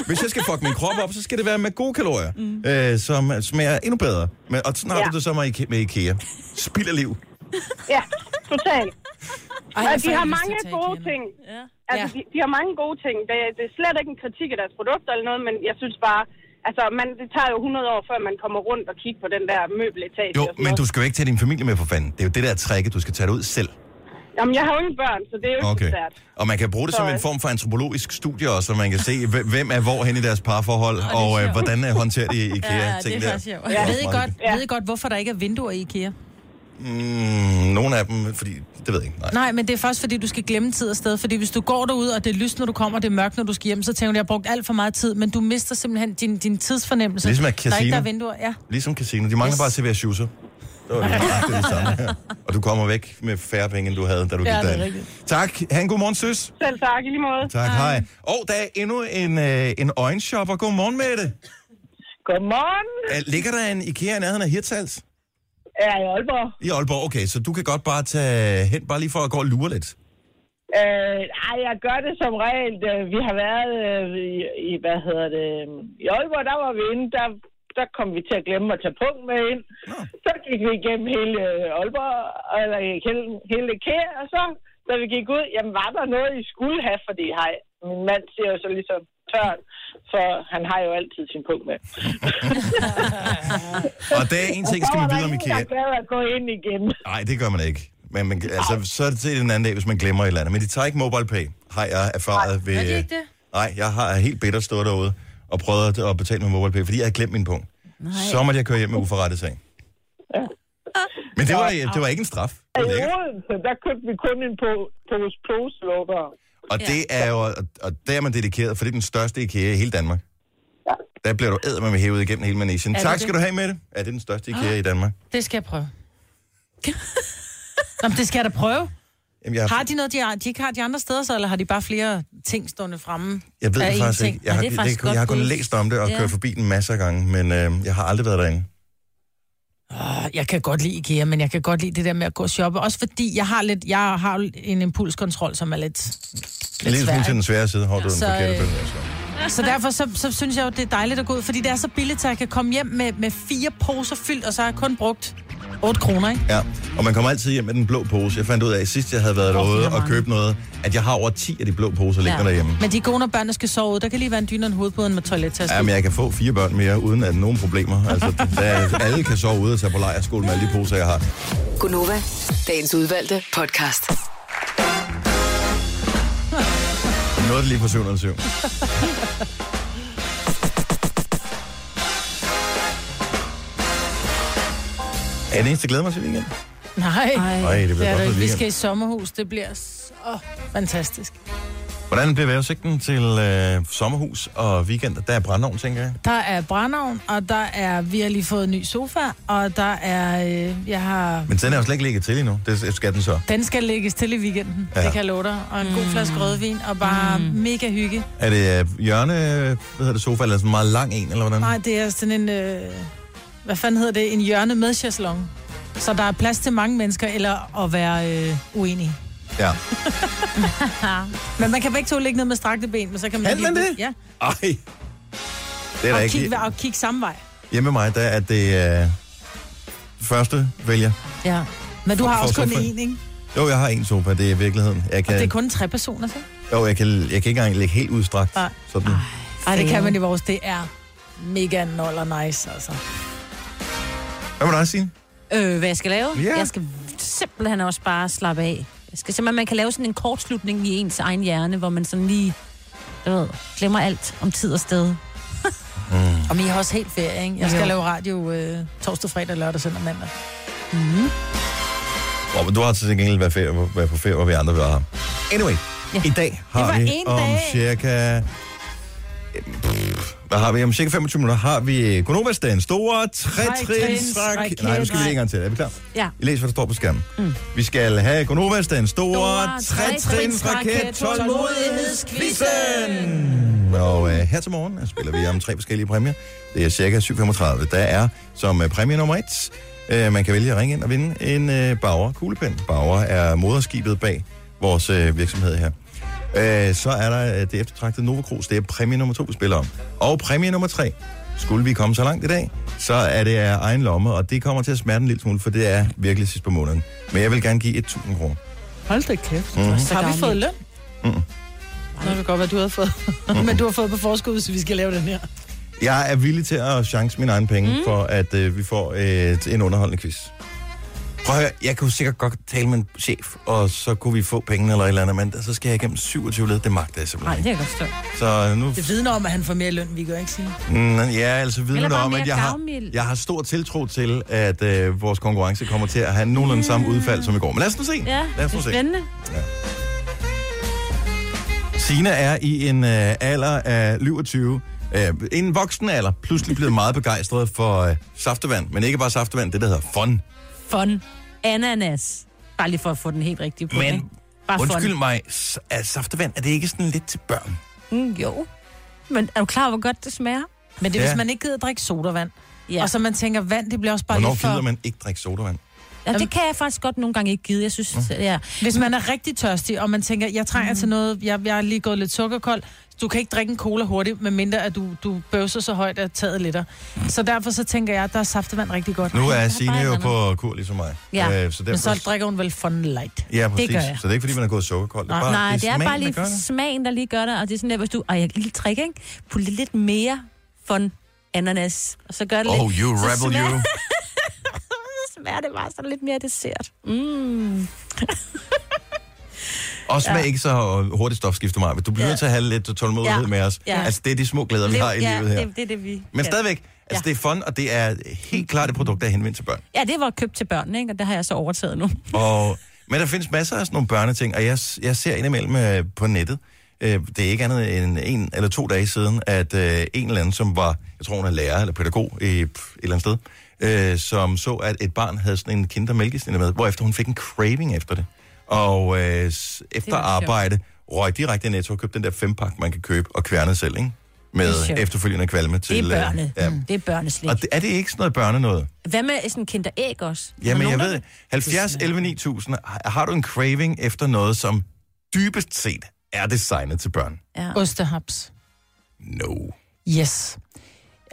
hvis jeg skal fuck min krop op, så skal det være med gode kalorier, mm. øh, som smager endnu bedre. Men, og sådan har Ja. du det så med, Ike- med IKEA. Spild af liv. Ja, totalt. Jeg de har mange gode ting. Ja. Altså, Ja. de, de har mange gode ting. Det, det er slet ikke en kritik af deres produkter eller noget, men jeg synes bare, altså, man, det tager jo 100 år, før man kommer rundt og kigger på den der møbeletage. Jo, og men du skal jo ikke tage din familie med for fanden. Det er jo det der tricket, du skal tage det ud selv. Jamen, jeg har jo ingen børn, så det er jo ikke Okay. så svært. Og man kan bruge det som Så- en form for antropologisk studie også, så man kan se, hvem- er hvor hen i deres parforhold, og øh, hvordan øh, håndterer de IKEA Ja, det ting er der. faktisk sjovt. Også ved I godt, hyggeligt. ved I godt, hvorfor der ikke er vinduer i IKEA? Mm, nogle af dem, fordi, det ved jeg ikke. Nej. Nej, men det er først, fordi du skal glemme tid og sted. Fordi hvis du går derud, og det er lyst, når du kommer, og det er mørkt, når du skal hjem, så tænker du, jeg har brugt alt for meget tid, men du mister simpelthen din, din tidsfornemmelse. Ligesom at Der er ikke der er casino. vinduer, ja. Ligesom casino. De mangler Yes. bare at servere schusser. Det var det, det, er samme. [laughs] Og du kommer væk med færre penge, end du havde, da du Ja, gik er derind. Tak. Ha' en god morgen, søs. Selv tak, i lige måde. Tak, hej. Og der er endnu en, øh, en øjenshopper. Godmorgen med det. Godmorgen. Ligger der en IKEA i nærheden af Hirtals? Er i Aalborg. I Aalborg, okay. Så du kan godt bare tage hen, bare lige for at gå og lure lidt. Øh, ej, jeg gør det som regel. Øh, Vi har været øh, i, i, hvad hedder det, i Aalborg, der var vi inde, der, der kom vi til at glemme at tage punkt med ind. Så gik vi igennem hele øh, Aalborg, eller hele, hele IKEA, og så, da vi gik ud, jamen var der noget, I skulle have, fordi hej, min mand ser jo så ligesom tørt, for han har jo altid sin punkt med. [laughs] Og der er en ting, skal man vide om IKEA. Jeg gad at gå ind igen. Nej, det gør man ikke. Men man, altså, så er det til en anden dag, hvis man glemmer et eller andet. Men de tager ikke mobile pay, har jeg erfaret ved... Er de ikke det? Nej, jeg har helt bitter stået derude og prøvet at betale med mobile pay, fordi jeg havde glemt min punkt. Så måtte jeg køre hjem med uforrettet sag. Men det var, det var ikke en straf. Det I. Odense, der købte vi kun en po- pose poselukker. Og det er jo, og- der er man dedikeret, for det er den største IKEA i hele Danmark. Der bliver du æd med hævet igennem hele manesien. Er Tak det? skal du have med det. Ja, det er den største IKEA i Danmark. Det skal jeg prøve. Nå, det skal jeg da prøve. Jamen, jeg, Har de noget, de, har, de ikke har de andre steder så, eller har de bare flere ting stående fremme? jeg ved det faktisk ting? ikke. Jeg har, det er faktisk det, jeg har kun læst om det og Ja. kørt forbi den masser af gange, men øh, jeg har aldrig været derinde. Åh, Jeg kan godt lide IKEA, men jeg kan godt lide det der med at gå og shoppe. Også fordi jeg har lidt, jeg har en impulskontrol, som er lidt, En lidt smule svær. til den svære side. Har du den Så, forkerte øh, bølge? altså. Så derfor så, så synes jeg jo, det er dejligt at gå ud, fordi det er så billigt, så jeg kan komme hjem med, med fire poser fyldt, og så har jeg kun brugt 8 kroner, ikke? Ja, og man kommer altid hjem med den blå pose. Jeg fandt ud af, at sidst jeg havde været Åh, derude og købt noget, at jeg har over 10 af de blå poser liggende derhjemme. Men de er gode, når børnene skal sove ud. Der kan lige være en dyne og en hovedpude med toilettaske. Ja, men jeg kan få fire børn mere, uden at nogen problemer. Altså, [laughs] der, alle kan sove ude og tage på lejrskole med alle de poser, jeg har. Gunova, dagens udvalgte podcast. Noget lige på 707. [laughs] Er det eneste, jeg glæder mig til weekend? Nej, Ej, det bliver det er godt det. med. Vi weekend. skal i sommerhus. Det bliver så fantastisk. Hvordan bliver vejrudsigten til øh, sommerhus og weekend? Der er brændeovn, tænker jeg. Der er brændeovn, og der er, vi har lige fået en ny sofa, og der er, øh, jeg har, Men den er jo slet ikke ligget til endnu. Det skal den så. den skal lægges til i weekenden, Ja. ja. det kan jeg love dig. Og en god flaske rødvin, og bare mm. mega hygge. Er det øh, hjørne, hvad hedder det, sofa, eller sådan en meget lang en, eller hvordan? Nej, det er sådan en, øh, hvad fanden hedder det, en hjørne med chaiselong. Så der er plads til mange mennesker, eller at være øh, uenig. Ja. [laughs] Men man kan begge to ligge ned med strakte ben, men så kan man... Kan man det? Ja, Ej. Det er der og ikke. kigge, og kigge samme vej. Hjemme med mig, der er det øh, første vælger. Ja. Men du For- har for også kun sofaen. én, ikke? Jo, jeg har en sofa, det er i virkeligheden. Jeg Og kan, det er kun tre personer, så? jo, jeg kan, jeg kan ikke engang ligge helt udstrakt. Nej. Sådan. Nej, det kan man i vores. Det er mega noller nice, altså. Hvad med dig, Signe? Øh, hvad jeg skal lave? Ja. Jeg skal simpelthen også bare slappe af. Jeg skal simpelthen, man kan lave sådan en kortslutning i ens egen hjerne, hvor man sådan lige, du ved, glemmer alt om tid og sted. Og vi har også helt ferie, ikke? Jeg skal Jo. lave radio øh, torsdag, fredag, lørdag, søndag og mandag. Oh, men du har til gengæld været, ferie, været på ferie, hvor vi andre var. Anyway, Ja. i dag har Det var vi en om dag. cirka... Pff, Hvad har vi? Om cirka 25 minutter har vi Gonovas den store trætrinsraket. Nej, nu skal vi lige en gang til. Er vi klar? Ja. I læser, hvad der står på skærmen. Mm. Vi skal have Gonovas den store trætrinsraket tålmodighedskvisten. Og øh, her til morgen spiller vi om tre forskellige præmier. Det er cirka 7.35. Der er som øh, præmie nummer et, øh, man kan vælge at ringe ind og vinde en øh, Bauer kuglepen. Bauer er moderskibet bag vores øh, virksomhed her. Øh, så er der øh, det eftertragtede Nova Cruz. Det er præmie nummer to, vi spiller om. Og præmie nummer tre. Skulle vi komme så langt i dag, så er det af egen lomme, og det kommer til at smerte en lille smule, for det er virkelig sidst på måneden. Men jeg vil gerne give 1.000 kroner. Hold da kæft. Mhm. Har vi fået løn? Mm. Nå, det kan godt være, du har fået. Men du har fået på forskud, hvis vi skal lave den her. Jeg er villig til at chance mine egne penge, mm. Mm. for at øh, vi får et, en underholdende quiz. Prøv at høre, jeg kunne sikkert godt tale med en chef, og så kunne vi få penge eller et eller andet, men så skal jeg igennem 27 led. Det magter jeg simpelthen Nej, det kan jeg godt forstå. Så nu... Det vidner om, at han får mere løn, vi gør, ikke sige? Mm, ja, altså vidner bare om, at jeg har, jeg har stor tiltro til, at øh, vores konkurrence kommer til at have nogenlunde samme udfald som i går. Men lad os nu se. Ja, lad os det er se. spændende. Sina er i en øh, alder af 27, øh, en voksen alder, pludselig blevet meget begejstret for øh, saftevand. Men ikke bare saftevand, det der hedder fun. Fun. Ananas. Bare lige for at få den helt rigtige på. Men ikke? Bare undskyld fun. mig, er saftevand, er det ikke sådan lidt til børn? Mm, jo. Men er du klar, hvor godt det smager? Men det er, Ja. hvis man ikke gider at drikke sodavand. Ja. Og så man tænker, vand, det bliver også bare Hvornår lidt for... gider man ikke drikke sodavand? Ja, det kan jeg faktisk godt nogle gange ikke give. Jeg synes, ja. Hvis man er rigtig tørstig, og man tænker, jeg trænger mm. til noget, jeg, jeg har lige gået lidt sukkerkold, du kan ikke drikke en cola hurtigt, medmindre at du, du bøvser så højt, at taget letter. Så derfor så tænker jeg, at der er saftevand rigtig godt. Nu er bare Signe jo på kur ligesom mig. Ja, Øh, så men så drikker hun vel Fun Light. Ja, præcis. Det gør jeg. Så det er ikke, fordi man er gået sukkerkold. Nej, Nej, det er smagen, bare lige der gør det. smagen, der lige gør det. Og det er sådan der, hvis du... Ej, jeg kan lige trick, ikke? Putte lidt mere fun ananas. Og så gør det Oh, lidt... you så rebel smager, you. Smager det bare sådan lidt mere dessert. Mm. [laughs] Også med Ja. ikke så hurtigt stofskifte mig. Du bliver Ja. nødt til at have lidt tålmodighed Ja. med os. Ja. Altså, det er de små glæder, vi Det- har i ja, livet her. Det, det er det, vi Men stadigvæk, altså Ja. det er fun, og det er helt klart et produkt, der er henvendt til børn. Ja, det var købt til børnene, ikke? Og det har jeg så overtaget nu. [laughs] Og, men der findes masser af sådan nogle børneting, og jeg, jeg ser indimellem øh, på nettet, øh, det er ikke andet end en eller to dage siden, at øh, en eller anden, som var, jeg tror hun er lærer eller pædagog i et eller andet sted, øh, som så, at et barn havde sådan en kindermælkesnit med, hvorefter hun fik en craving efter det. Og øh, efter arbejde røg direkte i Netto og købte den der fempak, man kan købe og kværne selv, ikke? Det er Med sjovt. efterfølgende kvalme til... Det er øh, børne. ja. Mm, det er børneslik. Og det, er det ikke sådan noget børne noget? Hvad med sådan kinderæg også? Er der Jamen, jeg ved, der- 70, 11, 9000, har- har du en craving efter noget, som dybest set er designet til børn? Ja. Ostehaps. No. Yes.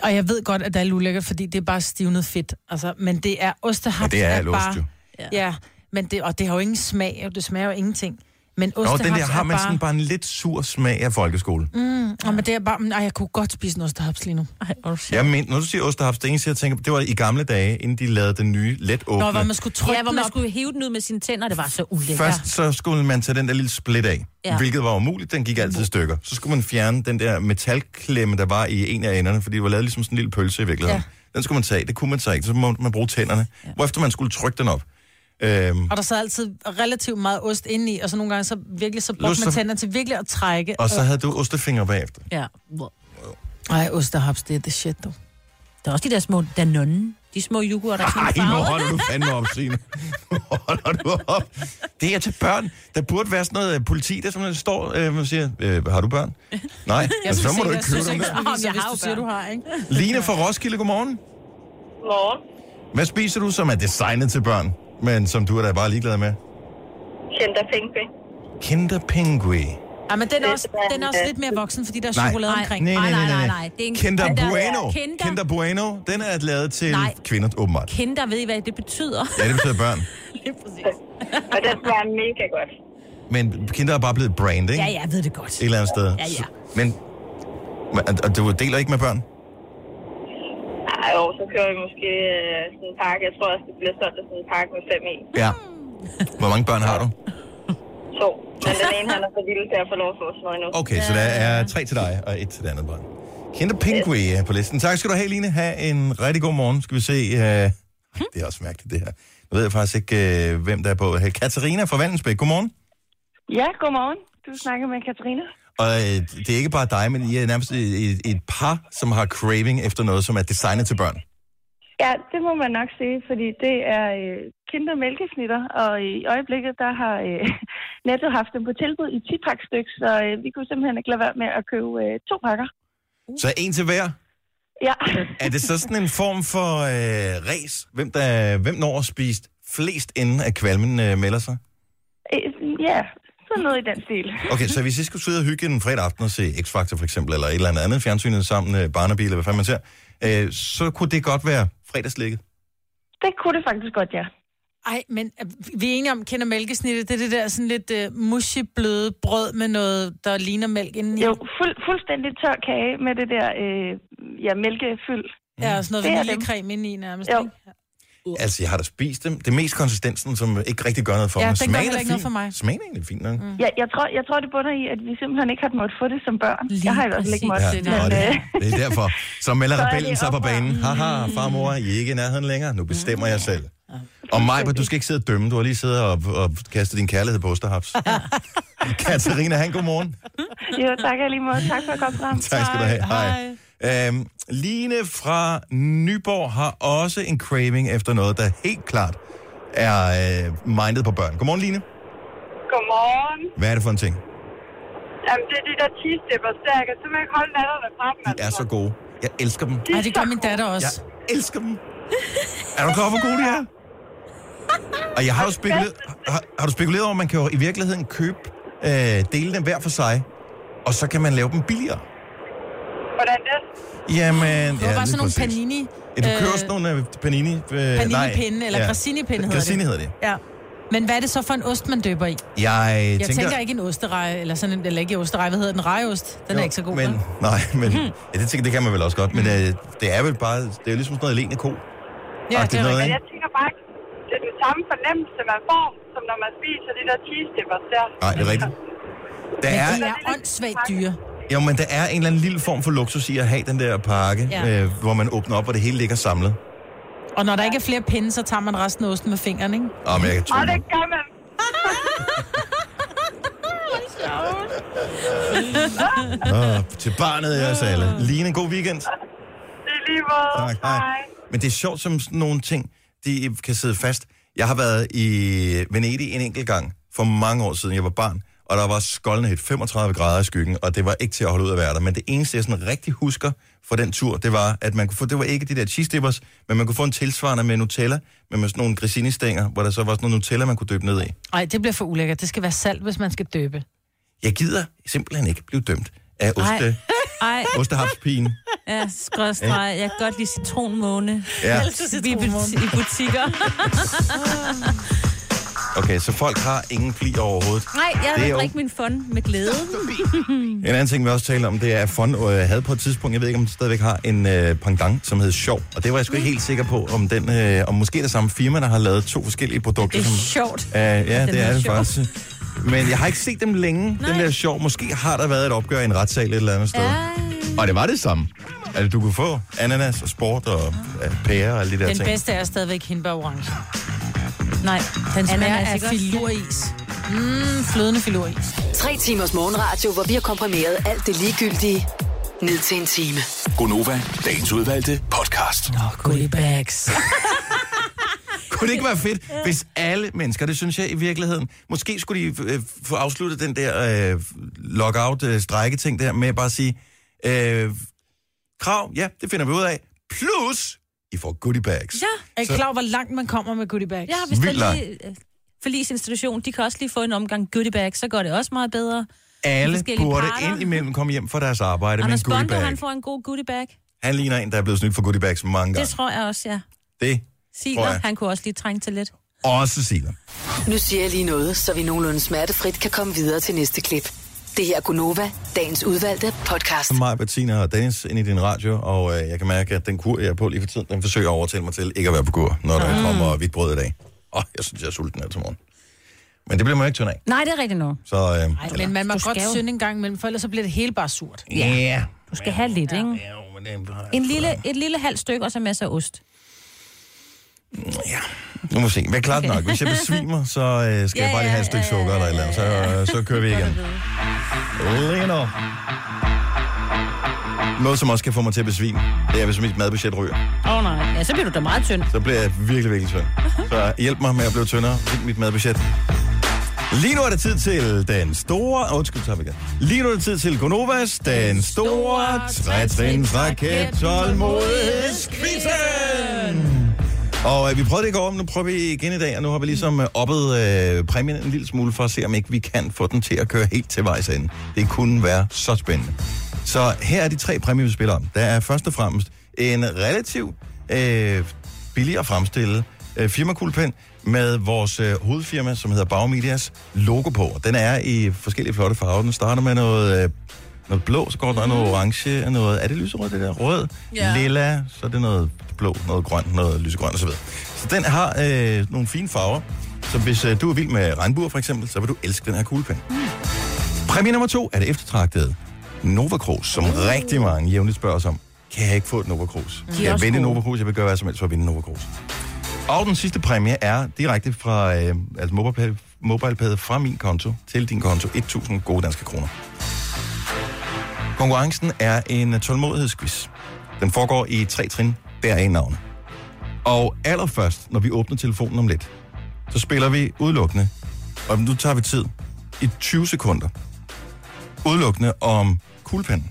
Og jeg ved godt, at det er ulækkert, fordi det er bare stivnet fedt. Altså, men det er ostehaps. Ja, det er er bare, jo. Ja, ja men det, og det har jo ingen smag, og det smager jo ingenting. Men Nå, ostehaps den der har man bare... sådan bare en lidt sur smag af folkeskole. Mm, ja. men det er bare... mm, Ej, jeg kunne godt spise en ostehaps lige nu. Ej, Jeg men, når du siger ostehaps, det eneste, jeg tænker på, det var i gamle dage, inden de lavede den nye let åbne. Nå, hvor man skulle trykke Ja, hvor man op. skulle hive den ud med sine tænder, det var så ulækkert. Først så skulle man tage den der lille split af, Ja. hvilket var umuligt, den gik altid i stykker. Så skulle man fjerne den der metalklemme, der var i en af enderne, fordi det var lavet ligesom sådan en lille pølse i virkeligheden. Ja. Den skulle man tage, det kunne man så ikke, så må man bruge tænderne. Ja. Hvorefter man skulle trykke den op. Øhm, Og der sad altid relativt meget ost inde i, og så nogle gange så virkelig så brugte man så- tænder til virkelig at trække. og så havde du ostefinger bagefter. Ja. Ej, ostehaps, det er det shit, du. Der er også de der små Danone. De små yoghurter, der er Ej, sådan nu holder du fandme op, Signe. Nu holder du op. Det er til børn. Der burde være sådan noget øh, politi, der simpelthen står øh, og siger, øh, har du børn? Nej, [laughs] altså, så må du ikke købe dem. Jeg hvis du siger, du har, ikke? Line fra Roskilde, godmorgen. Morgen. Hvad spiser du, som er designet til børn, men som du er da bare ligeglad med? Kinder Pinkby. Kinder Pingui. Ja, men den er, også, den er også lidt mere voksen, fordi der er Nej. chokolade Nej, omkring. Nej, nej, nej, nej. nej. Det er en Kinder Kinder- Bueno. Kinder- Kinder Bueno, den er lavet til Nej. kvinder, åbenbart. Kinder, ved I, hvad det betyder? Ja, det betyder børn. [laughs] Lige præcis. Og den var mega godt. Men Kinder er bare blevet brand, ikke? Ja, ja, jeg ved det godt. Et eller andet sted. Ja, ja. Men, men og du deler ikke med børn? Ej, jo, så kører vi måske øh, sådan en pakke. Jeg tror også, det bliver solgt af sådan en pakke med fem i. Ja. Hvor mange børn har du? To. Men den ene, han er for lille til at få lov at få sådan noget endnu. Okay, så der er tre til dig og et til det andet barn. Kinder Pingui er på listen. Tak skal du have, Line. Ha' en rigtig god morgen. Skal vi se. Uh... Det er også mærkeligt, det her. Nu ved jeg faktisk ikke, uh, hvem der er på. Hey, Katarina fra Vandensbæk. Godmorgen. Ja, godmorgen. Du snakker med Katrine. Og øh, det er ikke bare dig, men I er nærmest et, et, par, som har craving efter noget, som er designet til børn. Ja, det må man nok sige, fordi det er øh, kinder mælkesnitter, og i øjeblikket, der har øh, [laughs] Netto haft dem på tilbud i 10 pakke stykker, så øh, vi kunne simpelthen ikke lade være med at købe øh, to pakker. Så en til hver. Ja. Er det så sådan en form for øh, res? Hvem, der, hvem når at spise flest, inden at kvalmen øh, melder sig? Øh, ja, sådan noget i den stil. Okay, så hvis I skulle sidde og hygge en fredag aften og se X-Factor for eksempel, eller et eller andet andet fjernsynet sammen, øh, barnebil, eller hvad fanden man ser, øh, så kunne det godt være fredagslægget. Det kunne det faktisk godt, ja. Ej, men øh, vi er enige om, kender mælkesnittet, det er det der sådan lidt uh, mushy bløde brød med noget, der ligner mælk indeni. Jo, fuld, fuldstændig tør kage med det der øh, ja, mælkefyld. Ja, og sådan noget Det vaniljecreme indeni nærmest. Jo. ikke? Altså, jeg har da spist dem. Det er mest konsistensen, som ikke rigtig gør noget for Ja, mig. Smagen heller er ikke noget fin. for mig. Smagen er egentlig fint nok. Mm. Ja, jeg, tror, jeg tror, det bunder i, at vi simpelthen ikke har måttet få det som børn. Lige jeg har i hvert fald ikke måttet. Ja, men, det, det er derfor. Så melder er rebellen sig på banen. Haha, farmor, I er ikke i nærheden længere. Nu bestemmer jeg selv. Og mig, du skal ikke sidde og dømme. Du har lige siddet og, og kastet din kærlighed på Osterhaps. [laughs] Katarina, han, godmorgen. jo, tak jeg lige måde. Tak for at komme frem. Tak skal du have. Hej. Øhm, Line fra Nyborg har også en craving efter noget, der helt klart er øh, mindet på børn. Godmorgen, Line. Godmorgen. Hvad er det for en ting? Jamen, det er de der cheese dippers der. Jeg kan simpelthen ikke holde natterne fra dem. De er så gode. Jeg elsker dem. Ej, det gør min datter også. Jeg elsker dem. Er du klar over, hvor gode de er? [laughs] Og jeg har jo spekuleret, har, har du spekuleret over, at man kan jo i virkeligheden købe øh, dele dem hver for sig, og så kan man lave dem billigere? Hvordan det? Jamen, Det var ja, bare sådan nogle præcis. panini... Ja, du køber sådan nogle øh, panini... Øh, Panini-pinde, eller grissini-pinde hedder Grissini det. hedder det. Ja. Men hvad er det så for en ost, man døber i? Jeg, Jeg tænker... tænker, tænker ikke en osterej, eller sådan en, eller ikke osterej, hvad hedder den? Rejeost. Den er ikke så god, men, vel? [laughs] Nej, men ja, det, tænker, det kan man vel også godt. Men øh, det er vel bare... Det er jo ligesom sådan noget alene ko. Ja, det er noget, Men ikke? jeg tænker bare, det er den samme fornemmelse, man får, som når man spiser de der cheese dippers der. Nej, det er rigtigt. Der Men er, de er åndssvagt dyre. Jo, men der er en eller anden lille form for luksus i at have den der pakke, Ja. øh, hvor man åbner op, og det hele ligger samlet. Og når der ikke er flere pinde, så tager man resten af osten med fingeren, ikke? Åh, men jeg kan tro Og det gør man. [laughs] Åh, til barnet er os alle. Line, god weekend. Det er lige måde. Tak, hej. Men det er sjovt, som sådan nogle ting, de kan sidde fast. Jeg har været i Venedig en enkelt gang for mange år siden. Jeg var barn, og der var skoldende helt 35 grader i skyggen, og det var ikke til at holde ud at være der. Men det eneste, jeg sådan rigtig husker fra den tur, det var, at man kunne få, det var ikke de der cheese dippers, men man kunne få en tilsvarende med Nutella, men med sådan nogle grissini-stænger, hvor der så var sådan noget Nutella, man kunne døbe ned i. Nej, det bliver for ulækkert. Det skal være salt, hvis man skal døbe. Jeg gider simpelthen ikke blive dømt af oste, [laughs] Ej, ostehapspigen. ja, skrådstreg. Jeg kan godt lide citronmåne. Ja. Vi er buti- i butikker. [laughs] Okay, så folk har ingen pli overhovedet. Nej, jeg Det er vil jo- min fun med glæde. [laughs] En anden ting, vi også taler om, det er, at Fond øh, havde på et tidspunkt, jeg ved ikke, om det stadigvæk har en øh, pendant, som hed Sjov. Og det var jeg sgu ikke helt sikker på, om den, øh, om måske det samme firma, der har lavet to forskellige produkter. Det er som, sjovt. Øh, ja, den det er er det faktisk. Men jeg har ikke set dem længe, Nej. den der Sjov. Måske har der været et opgør i en retssal et eller andet sted. Og det var det samme. Altså, du kunne få ananas og sport og øh, pære og alle de der Den ting. bedste er stadigvæk hindbær orange. Nej, Den smager af også? filuris. Mm, flødende filuris. Tre timers morgenradio, hvor vi har komprimeret alt det ligegyldige ned til en time. Gonova, dagens udvalgte podcast. Nå, goodie bags. [laughs] Kunne det ikke være fedt, hvis alle mennesker, det synes jeg i virkeligheden, måske skulle de øh, få afsluttet den der øh, lockout-strække-ting der med at bare sige, øh, krav, ja, det finder vi ud af, plus, I får goodie bags. Ja. Er I klar over, hvor langt man kommer med goodie bags? Ja, hvis der Vildt langt. lige... øh, Forlisinstitution, de kan også lige få en omgang goodie bag, så går det også meget bedre. Alle forskellige burde parter. ind imellem komme hjem fra deres arbejde Anders med en goodie Bondo, bag. han får en god goodie bag. Han ligner en, der er blevet snydt for goodie bags mange Det gange. tror jeg også, ja. Det tror Siler, jeg. han kunne også lige trænge til lidt. også siger. Nu siger jeg lige noget, så vi nogenlunde smertefrit kan komme videre til næste klip. Det her er Gunova, dagens udvalgte podcast. Mig, Bettina og Dennis ind i din radio, og øh, jeg kan mærke, at den kur, jeg er på lige for tiden, den forsøger at overtale mig til ikke at være på kur, når der kommer hvidt brød i dag. Åh, jeg synes, jeg er sulten her til morgen. Men det bliver man ikke tynd af. Nej, det er rigtigt nu. Så, øh, Ej, men man må godt jo- synde en gang imellem, for ellers så bliver det hele bare surt. ja. Yeah. Du skal have lidt, ikke? Jo, men det jeg En lille, et lille halvt stykke, og så masser af ost. Nu må vi se. Er klart nok? Hvis jeg besvimer, så øh, skal Ja, jeg bare lige ja, have et stykke ja, ja, sukker eller et eller andet. Så, øh, så kører vi igen. Leno. Noget, som også kan få mig til at besvime, det er, hvis mit madbudget ryger. Åh oh, nej. Ja, så bliver du da meget tynd. Så bliver jeg virkelig, virkelig tynd. Så hjælp mig med at blive tyndere. Find mit madbudget. Lige nu er det tid til den store... Undskyld, så vi igen. Lige nu er det tid til Gonovas, den store trætrins raket tålmodighedsquizzen. Og øh, vi prøvede det i går, men nu prøver vi igen i dag, og nu har vi ligesom øh, oppet øh, præmien en lille smule for at se, om ikke vi kan få den til at køre helt til vejs ende. Det kunne være så spændende. Så her er de tre præmier, vi spiller om. Der er først og fremmest en relativ øh, billig at fremstille øh, firmakuglepen med vores øh, hovedfirma, som hedder Bagmedias logo på. Den er i forskellige flotte farver. Den starter med noget, øh, noget blå, så går der noget orange, noget... Er det lyserød, det der? Rød, Ja. lilla, så er det noget blå, noget grønt, noget lysegrønt osv. Så den har øh, nogle fine farver. Så hvis øh, du er vild med regnbuer for eksempel, så vil du elske den her kuglepen. Præmie nummer to er det eftertragtede Nova Cruz, som uh. rigtig mange jævnligt spørger os om. Kan jeg ikke få et Nova Cruz? Er Kan jeg vinde. Nova Cruz? Jeg vil gøre hvad som helst for at vinde Nova Cruz. Og den sidste præmie er direkte fra øh, altså mobile, MobilePay fra min konto til din konto. 1.000 gode danske kroner. Konkurrencen er en tålmodighedsquiz. Den foregår i tre trin, deraf navne. Og allerførst, når vi åbner telefonen om lidt, så spiller vi udelukkende, og nu tager vi tid, i 20 sekunder, udelukkende om kuglepennen.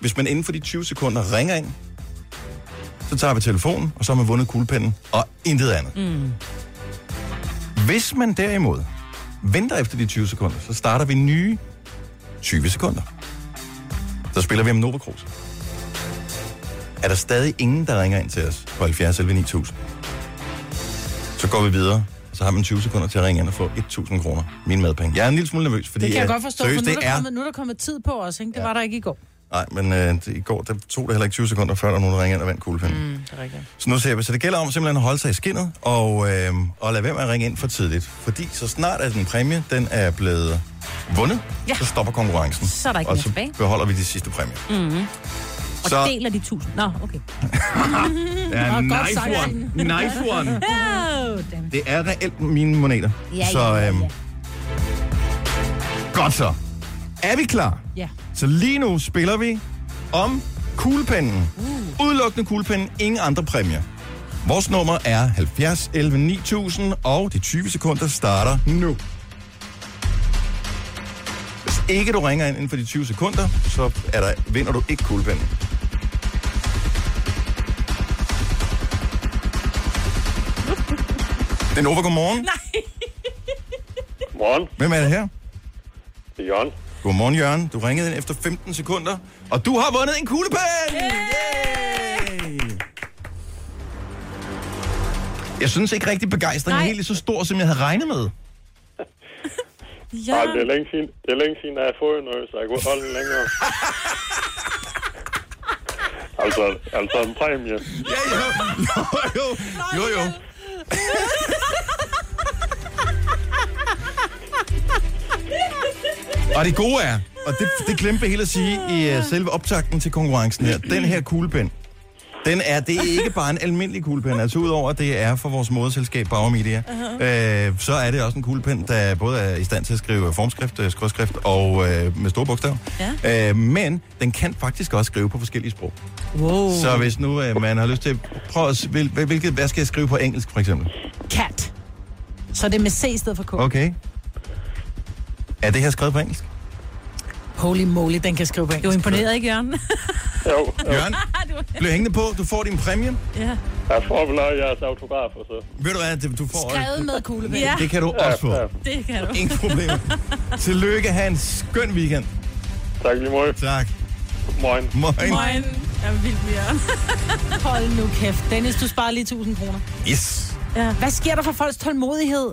Hvis man inden for de 20 sekunder ringer ind, så tager vi telefonen, og så har man vundet kuglepennen, og intet andet. Mm. Hvis man derimod venter efter de 20 sekunder, så starter vi nye 20 sekunder. Så spiller vi om Nova Cruz. Er der stadig ingen, der ringer ind til os på 70 11 9000? Så går vi videre, så har man 20 sekunder til at ringe ind og få 1000 kroner. Min madpenge. Jeg er en lille smule nervøs, fordi Det kan jeg at- godt forstå, seriøst, for nu er, der er kommet, nu er der kommet tid på os, ikke? Det var der ikke i går. Nej, men øh, det, i går der tog det heller ikke 20 sekunder, før der var nogen, der ringede ind og vandt kuglepinden. Mm. Det er rigtigt. Så nu ser vi, så det gælder om simpelthen at holde sig i skinnet, og, øh, og lade være med at ringe ind for tidligt. Fordi så snart at en præmie, den er blevet vundet, Ja. så stopper konkurrencen. Så er der ikke og så tilbage. beholder vi de sidste præmier. Mm-hmm. Og Så- deler de tusind. Nå, okay. [laughs] Ja, sagt. one. Nice one. [laughs] Oh. Det er reelt mine moneter. Ja, så, ja, ja, øhm, ja. Godt så. Er vi klar? Ja. Så lige nu spiller vi om kuglepennen. Uh. Udelukkende kuglepennen, ingen andre præmier. Vores nummer er 70 11 9000, og de 20 sekunder starter nu. Ikke du ringer ind inden for de 20 sekunder, så er der, vinder du ikke kuglepennen. [laughs] Det er Nova, godmorgen. Nej. Godmorgen. Hvem er det her? Det er Jørgen. Godmorgen, Jørgen. Du ringede ind efter 15 sekunder, og du har vundet en kuglepen! Yay! Jeg synes ikke rigtig begejstringen er helt så stor, som jeg havde regnet med. Ja. Nej, det er længe siden, det er længe siden, at jeg har fået noget, så jeg kunne holde den længere. [laughs] altså, altså en præmie. Ja, jo, jo, jo, jo, jo. Og det gode er, og det, det glemte jeg helt at sige i uh, selve optakten til konkurrencen her, den her kuglepen, den er, det er ikke bare en almindelig kuglepen, altså udover at det er for vores moderselskab Bauer Media, øh, så er det også en kuglepen, der både er i stand til at skrive formskrift, øh, skrådskrift og øh, med store bogstaver. Ja. Øh, men den kan faktisk også skrive på forskellige sprog. Wow. Så hvis nu øh, man har lyst til, prøv at, hvil- hvilket, hvad skal jeg skrive på engelsk for eksempel? Cat. Så det er med C i stedet for K. Okay. Er det her skrevet på engelsk? Holy moly, den kan skrive på engelsk. Du er imponeret, ikke, Jørgen? Jo, [laughs] Jørgen, bliv hængende på. Du får din præmie. ja. jeg får vel også jeres autografer, så. Ved du hvad, det- du får... Skrevet med kuglepen. Ja, Det kan du også få. det kan du. Ingen problem. Tillykke, have en skøn weekend. Tak lige måde. Tak. Moin. Moin. Moin. Jeg er vild med Jørgen. [laughs] Hold nu kæft. Dennis, du sparer lige 1000 kroner. Yes. Ja. Hvad sker der for folks tålmodighed?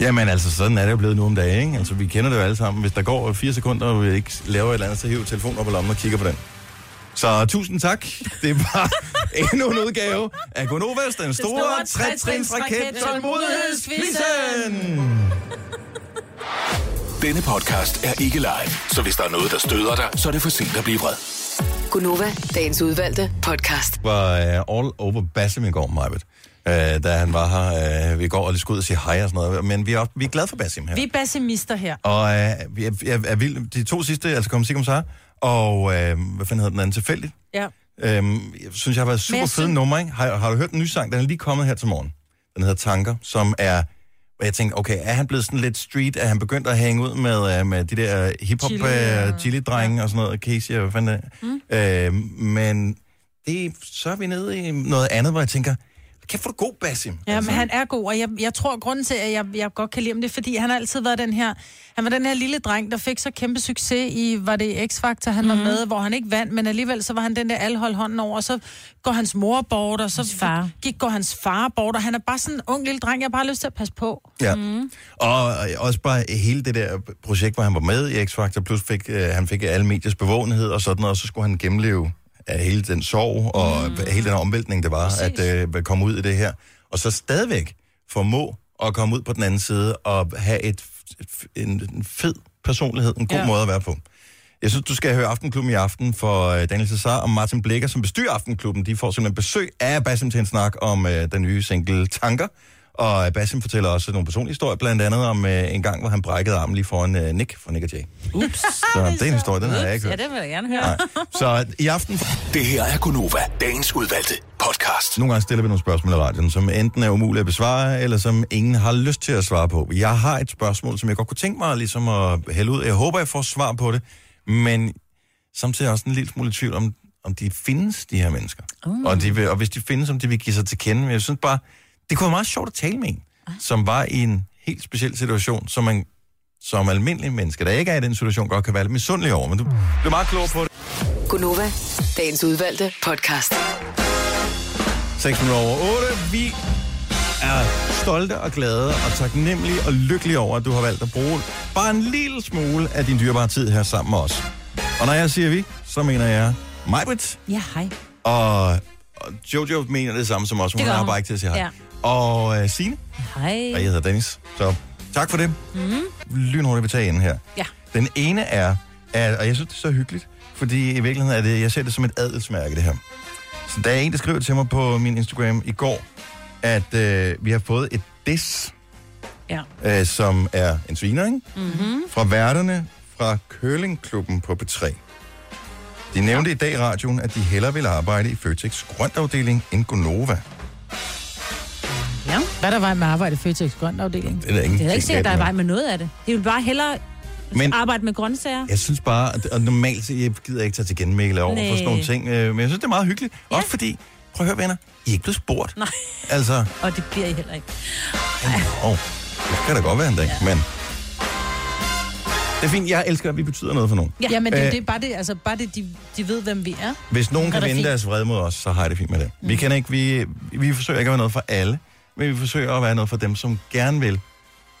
Jamen altså, sådan er det jo blevet nu om dagen, ikke? Altså, vi kender det jo alle sammen. Hvis der går fire sekunder, og vi ikke laver et eller andet, så hiver telefonen op i lommen og kigger på den. Så tusind tak. Det var [laughs] endnu en udgave af Gonovas, den store trætrins raket tålmodighedsquizzen. Denne podcast er ikke live, så hvis der er noget, der støder dig, så er det for sent at blive vred. Gunova, dagens udvalgte podcast. var uh, all over Bassem i går, Majbet. Øh, da han var her. Øh, vi går og lige skulle ud og sige hej og sådan noget. Men vi er, også, vi er glade for Basim her. Vi er pessimister her. Og øh, vi er, er, er vild. De to sidste, altså kom Sigum Sar, og øh, hvad fanden hedder den anden? Tilfældigt. Ja. Øhm, jeg synes, jeg har været super fede synes- nummer, ikke? Har, har du hørt den nye sang? Den er lige kommet her til morgen. Den hedder Tanker, som er... Og jeg tænkte, okay, er han blevet sådan lidt street? Er han begyndt at hænge ud med, uh, med de der hip-hop Chili, chili, uh, chili-drenge og sådan noget? Casey, og hvad fanden. Mm. Øh, men det, så er vi nede i noget andet, hvor jeg tænker, kæft for du god, Basim. Ja, men han er god, og jeg, jeg tror, at grunden til, at jeg, jeg godt kan lide ham, det er, fordi han har altid været den her... Han var den her lille dreng, der fik så kæmpe succes i, var det X-Factor, han mm-hmm. var med, hvor han ikke vandt, men alligevel så var han den der, alle holdt hånden over, og så går hans mor bort, og så Hans far. gik går hans far bort, og han er bare sådan en ung lille dreng, jeg har bare lyst til at passe på. Ja. Mm. Og og også bare hele det der projekt, hvor han var med i X-Factor, plus fik, øh, han fik alle mediers bevågenhed og sådan noget, og så skulle han gennemleve af hele den sorg og mm. hele den omvæltning, det var, Præcis. at øh, komme ud i det her. Og så stadigvæk formå at komme ud på den anden side og have et, et, en, fed personlighed, en god Ja. ja. måde at være på. Jeg synes, du skal høre Aftenklubben i aften for øh, Daniel Cesar og Martin Blikker, som bestyrer Aftenklubben. De får simpelthen besøg af Basim til en snak om øh, den nye single Tanker. Og Basim fortæller også nogle personlige historier, blandt andet om øh, en gang, hvor han brækkede armen lige foran øh, Nick fra Nick og Jay. Ups. Så det er en historie, den har jeg ikke Ja, hørt. det vil jeg gerne høre. Nej. Så i aften... Det her er Gunova, dagens udvalgte podcast. Nogle gange stiller vi nogle spørgsmål i radioen, som enten er umulige at besvare, eller som ingen har lyst til at svare på. Jeg har et spørgsmål, som jeg godt kunne tænke mig ligesom at hælde ud. Jeg håber, jeg får svar på det, men samtidig også en lille smule tvivl om, om de findes, de her mennesker. Uh. Og, de vil, og hvis de findes, om de vil give sig til kende. Men jeg synes bare, det kunne være meget sjovt at tale med en, som var i en helt speciel situation, som man som almindelig menneske, der ikke er i den situation, godt kan være lidt misundelig over. Men du bliver meget klog på det. Gunova, dagens udvalgte podcast. 6 minutter over 8. Vi er stolte og glade og taknemmelige og lykkelige over, at du har valgt at bruge bare en lille smule af din dyrebare tid her sammen med os. Og når jeg siger vi, så mener jeg Majbrit, Ja, hej. og, og Jojo mener det samme som os. Hun har bare ikke til at sige hej. Ja. Og uh, Signe, Hej. og jeg hedder Dennis. Så tak for det. Mm. Lynhurtigt vil tage ind her. Ja. Den ene er, at, og jeg synes, det er så hyggeligt, fordi i virkeligheden er det, jeg ser det som et adelsmærke, det her. Så der er en, der skriver til mig på min Instagram i går, at øh, vi har fået et diss, Ja. øh, som er en sviner, ikke? Mm-hmm. Fra værterne fra Curlingklubben på P3. De nævnte ja. i dag i radioen, at de hellere vil arbejde i Føtex grøntafdeling end Gonova. Ja. Hvad er der vej med arbejde i Føtex grønt afdeling? Det er ingen Det er ikke sikkert, der er vej med noget af det. Det vil bare hellere Men- Men... arbejde med grøntsager. Jeg synes bare, at- og normalt så jeg gider ikke tage til genmæle over for Næh. sådan nogle ting, øh, men jeg synes, det er meget hyggeligt. Ja. Også fordi, prøv at høre venner, I er ikke blevet spurgt. Nej. Altså, [laughs] Og det bliver I heller ikke. åh, oh, det kan da godt være en dag, ja. men... Det er fint, jeg elsker, at vi betyder noget for nogen. Ja. Jamen, det, Øh, det er bare det, altså bare det, de, de ved, hvem vi er. Hvis nogen er kan det vinde fint. deres vrede mod os, så har jeg det fint med det. Mm. Vi, kan ikke, vi, vi forsøger ikke at være noget for alle, men vi forsøger at være noget for dem, som gerne vil,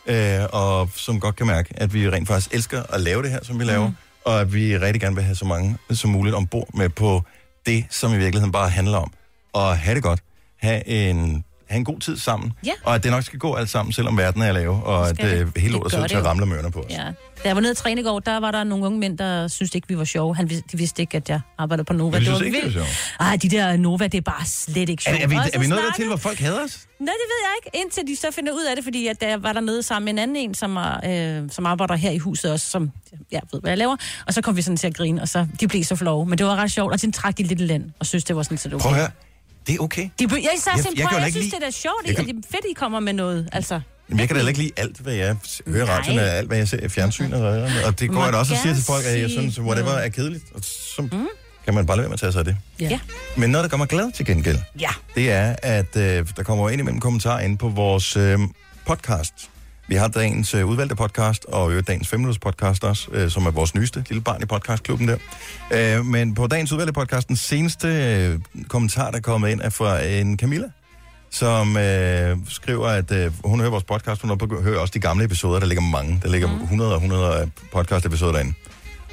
øh, og som godt kan mærke, at vi rent faktisk elsker at lave det her, som vi laver, mm. og at vi rigtig gerne vil have så mange som muligt ombord med på det, som i virkeligheden bare handler om at have det godt, have en, have en god tid sammen, Ja. og at det nok skal gå alt sammen, selvom verden er lave, og at Skal det. øh, hele Det lortet ser ud til det at ramle mørner på os. Ja. Da jeg var nede at træne i går, der var der nogle unge mænd, der syntes ikke, vi var sjove. Han, vid- de vidste ikke, at jeg arbejdede på Nova. De det synes var ikke, det er vildt. sjovt. Ej, de der Nova, det er bare slet ikke Er, sjovt. er, vi, Og så er vi nået dertil, hvor folk hader os? Nej, det ved jeg ikke. Indtil de så finder ud af det, fordi at der var der nede sammen med en anden en, som, er, øh, som arbejder her i huset også, som jeg ved, hvad jeg laver. Og så kom vi sådan til at grine, og så de blev så flove. Men det var ret sjovt, og de trak de lidt land, og synes, det var sådan set okay. Prøv at høre, det er okay. De, jeg, jeg, Jeg- jeg, jeg jeg, jeg, synes, lide- det er sjovt, Jeg kan- det er fedt, I kommer med noget. Altså, Jamen, jeg kan da heller ikke lide alt, hvad jeg hører radioen, alt, hvad jeg ser i fjernsyn. Og, og det går jeg da også og siger til folk, at jeg synes, whatever er kedeligt. Og så mm. kan man bare lade være med at tage sig af det. ja. Men noget, der gør mig glad til gengæld, Ja. det er, at øh, der kommer ind imellem kommentarer inde på vores øh, podcast. Vi har dagens øh, udvalgte podcast, og øh, dagens 5 minutters podcast også, øh, som er vores nyeste lille barn i podcastklubben der. Øh, men på dagens udvalgte podcast, den seneste øh, kommentar, der er kommet ind, er fra en Camilla, som øh, skriver, at øh, hun hører vores podcast, hun hører også de gamle episoder, der ligger mange. Der ligger mm. 100 og 100 podcast-episoder derinde.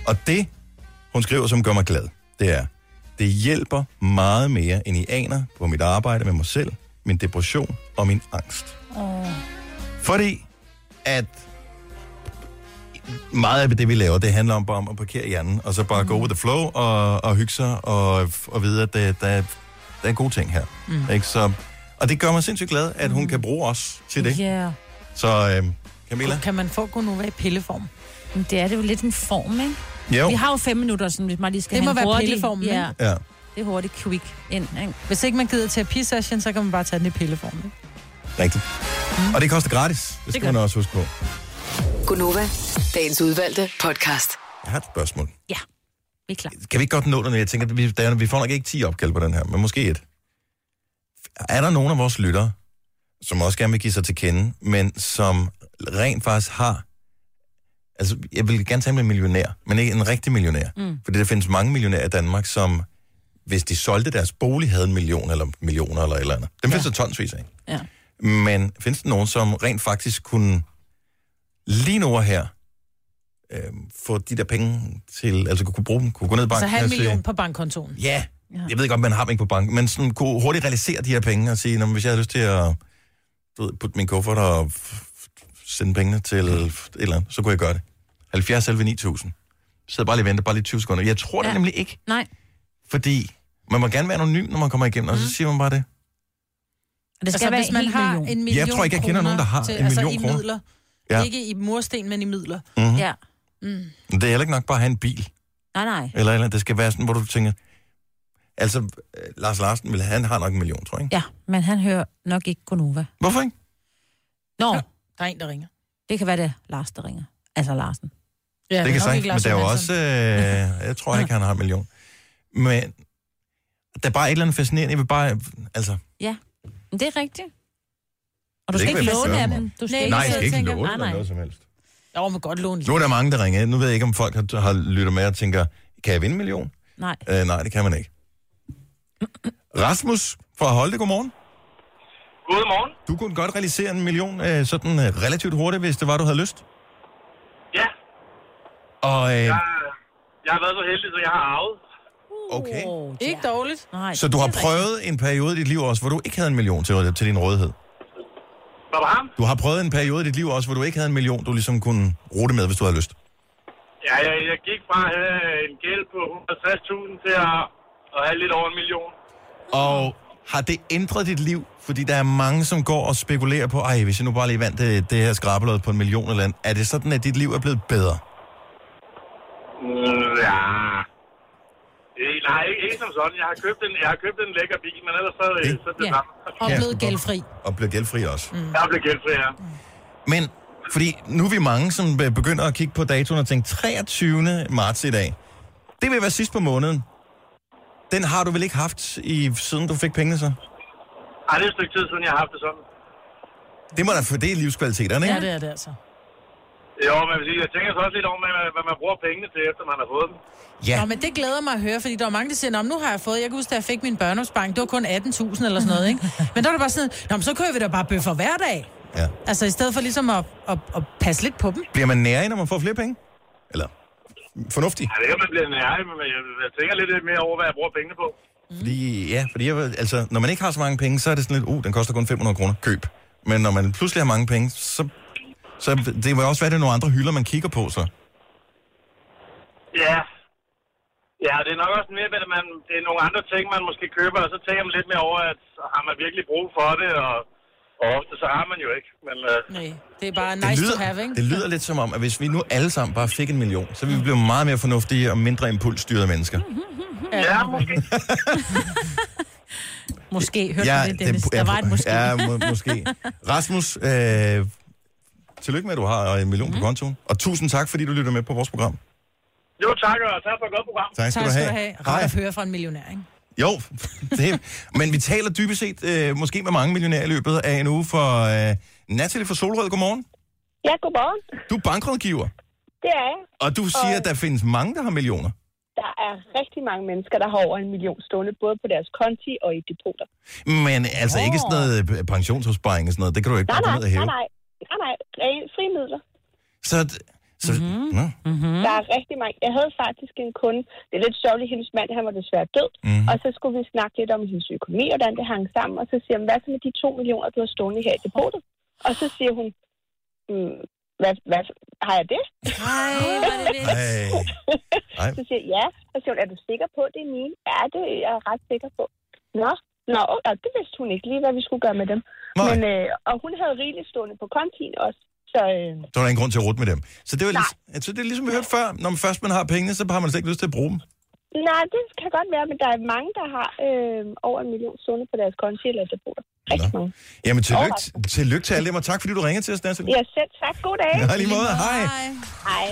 Og det, hun skriver, som gør mig glad, det er, det hjælper meget mere, end I aner på mit arbejde med mig selv, min depression og min angst. Oh. Fordi at meget af det, vi laver, det handler om bare om at parkere hjernen, og så bare mm. go with the flow, og, og hygge sig, og, og vide, at det, der, er- der er gode ting her. Mm. Ikke? Så, Og det gør mig sindssygt glad, at hun kan bruge os til det. Ja. Så øh, Camilla? Kan man få Gonova i pilleform? Men det er det jo lidt en form, ikke? Jo. Vi har jo fem minutter, som vi bare lige skal Det må have en være hurtig, pilleformen, ikke? Ja, Ja. det er hurtigt quick ind, ikke? Hvis ikke man gider terapisession, så kan man bare tage den i pilleform. Ikke? Rigtigt. Og det koster gratis. Det skal gør man også huske på. Gunova, dagens udvalgte podcast. Jeg har et spørgsmål. Ja, vi er klar. Kan vi ikke godt nå det? Jeg tænker, at vi, der, er- vi får nok ikke 10 opkald på den her, men måske et. Er der nogen af vores lyttere, som også gerne vil give sig til kende, men som rent faktisk har... Altså, jeg vil gerne tale med en millionær, men ikke en rigtig millionær. Mm. Fordi der findes mange millionærer i Danmark, som hvis de solgte deres bolig, havde en million eller millioner eller et eller andet. Dem ja. findes der tonsvis af. Ja. Men findes der nogen, som rent faktisk kunne lige nu og her øh, få de der penge til, altså kunne bruge dem, kunne gå ned i Så banken en og sige, million på bankkontoen. Ja, jeg ved godt, man har dem ikke på banken, men sådan kunne hurtigt realisere de her penge og sige, "Nå, men hvis jeg havde lyst til at du ved, putte min kuffert og sende pengene til et eller andet, så kunne jeg gøre det. 70 11 9000. Så bare lige vente, bare lige 20 sekunder. Jeg tror ja. det nemlig ikke, Nej. fordi man må gerne være anonym, når man kommer igennem, og så siger man bare det. Og det skal altså, være hvis man en har million. en million Jeg tror ikke, jeg kender kroner nogen, der har til, en million altså, kroner. i midler. Ja. Ja. Ikke i mursten, men i midler. Mhm. Ja. Mm. Det er heller ikke nok bare at have en bil, Nej, nej. eller, eller det skal være sådan, hvor du tænker, altså, øh, Lars Larsen, vil, han har nok en million, tror jeg. Ikke? Ja, men han hører nok ikke Gonova. Hvorfor ikke? Nå, Der er en, der ringer. det kan være det er Lars, der ringer. Altså Larsen. Ja, det kan nok sagtens, men der er jo også, øh, jeg tror ikke, han har en million. Men der er bare et eller andet fascinerende, jeg vil bare, altså, Ja, men det er rigtigt. Og Det du er skal ikke, ikke låne af dem. Du skal Nej, nej, jeg skal ikke tænker- låne Nej, eller nej. noget som helst. Jo, man godt låne Nu er der mange, der ringer ind. Nu ved jeg ikke, om folk har, har lyttet med og tænker, kan jeg vinde en million? Nej. Øh, nej, det kan man ikke. Rasmus fra Holte, godmorgen. Godmorgen. Du kunne godt realisere en million øh, sådan øh, relativt hurtigt, hvis det var, du havde lyst. Ja, Og øh, jeg, jeg har været så heldig, så jeg har arvet. Okay. Ikke dårligt. Nej, Så du har prøvet en periode i dit liv også, hvor du ikke havde en million til, til din rådighed? Hvad var ham? Du har prøvet en periode i dit liv også, hvor du ikke havde en million, du ligesom kunne rute med, hvis du havde lyst. Ja, jeg, jeg gik fra at have en gæld på 160.000 til at, at have lidt over en million. Og har det ændret dit liv? Fordi der er mange, som går og spekulerer på, ej, hvis jeg nu bare lige vandt det, det her skrabelod på en million eller andet. Er det sådan, at dit liv er blevet bedre? Mm, ja. Eh, Nej, ikke, ikke som sådan. Jeg har købt en, jeg har købt en lækker bil, men ellers så, det, så er det Ja. samme. Og blevet gældfri. Og blevet gældfri også. Mm. Jeg er blevet gældfri, ja. Men, fordi nu er vi mange, som be- begynder at kigge på datoen og tænke, 23. marts i dag. Det vil være sidst på måneden. Den har du vel ikke haft, i, siden du fik pengene så? Ej, det er et stykke tid siden, jeg har haft det sådan. Det må da for det er livskvaliteterne, ikke? Ja, det er det altså. Jo, men jeg vil sige, jeg tænker så også lidt over, hvad, hvad man bruger pengene til, efter man har fået dem. Ja. Nå, men det glæder mig at høre, fordi der er mange, der siger, nu har jeg fået, jeg kan huske, da jeg fik min børneopsparing, det var kun 18.000 eller sådan noget, ikke? [laughs] Men der er det bare sådan, Nå, men så kører vi da bare bøffer hver dag. Ja. Altså, i stedet for ligesom at, at, at passe lidt på dem. Bliver man nærig, når man får flere penge? Eller fornuftig? Ja, det kan man blive nær, men jeg, jeg tænker lidt mere over, hvad jeg bruger pengene på. Fordi, ja, fordi jeg, altså, når man ikke har så mange penge, så er det sådan lidt, uh, den koster kun 500 kroner, køb. Men når man pludselig har mange penge, så, så det vil også være, det er nogle andre hylder, man kigger på, så. Ja. Ja, det er nok også mere, at man, det er nogle andre ting, man måske køber, og så tænker man lidt mere over, at har man virkelig brug for det, og, og ofte så har man jo ikke. Men, øh, Nej, det er bare Det nice lyder, to have, ikke? det lyder lidt som om, at hvis vi nu alle sammen bare fik en million, så ville vi blive meget mere fornuftige og mindre impulsstyrede mennesker. ja, måske. [laughs] Måske, hørte Ja, du det, Dennis? Der var et måske. Ja, må, måske. [laughs] Rasmus, øh, tillykke med, at du har en million Mhm. på kontoen. Og tusind tak, fordi du lytter med på vores program. Jo, tak, og tak for et godt program. Tak skal, Tak du skal have. du have. Rart at høre fra en millionær, ikke? Jo, [laughs] det, men vi taler dybest set øh, måske med mange millionærer i løbet af en uge for øh, Natalie fra Solrød. Godmorgen. Ja, godmorgen. Du er bankrådgiver, Det er jeg. og du siger, at der findes mange, der har millioner. Der er rigtig mange mennesker, der har over en million stående, både på deres konti og i depoter. Men altså ikke sådan noget øh, pensionsopsparing og sådan noget. Det kan du ikke Nej, nej, ned og hæve. nej. Nej, nej. Rene frimidler. Så, så Mhm. nå. Mm-hmm. Der er rigtig mange. Jeg havde faktisk en kunde, det er lidt sjovt, hendes mand, han var desværre død, Mhm. og så skulle vi snakke lidt om hendes økonomi, og hvordan det hang sammen, og så siger hun, hvad så med de to millioner, du har stående her i depotet? Og så siger hun, mm, hvad, hvad, har jeg det? Nej, hvor er det vildt. [laughs] Så siger jeg, ja. Så siger hun, er du sikker på, at det er mine? Ja, det er jeg ret sikker på. Nå, Nå, det vidste hun ikke lige, hvad vi skulle gøre med dem. Nej. Men, øh, og hun havde rigeligt stående på kontien også. Så øh, Så er der ingen grund til at rute med dem. Så det, var ligesom, altså, det er ligesom vi hørte før. Når man først man har pengene, så har man slet ikke lyst til at bruge dem. nej, det kan godt være, men der er mange, der har øh, over en million stående på deres konti eller depoter. Rigtig mange. Jamen, tillykke, tillykke til alle dem, og tak fordi du ringer til os, Natalie. Ja, selv tak. God dag. Ja, lige måde. Hej. Hej.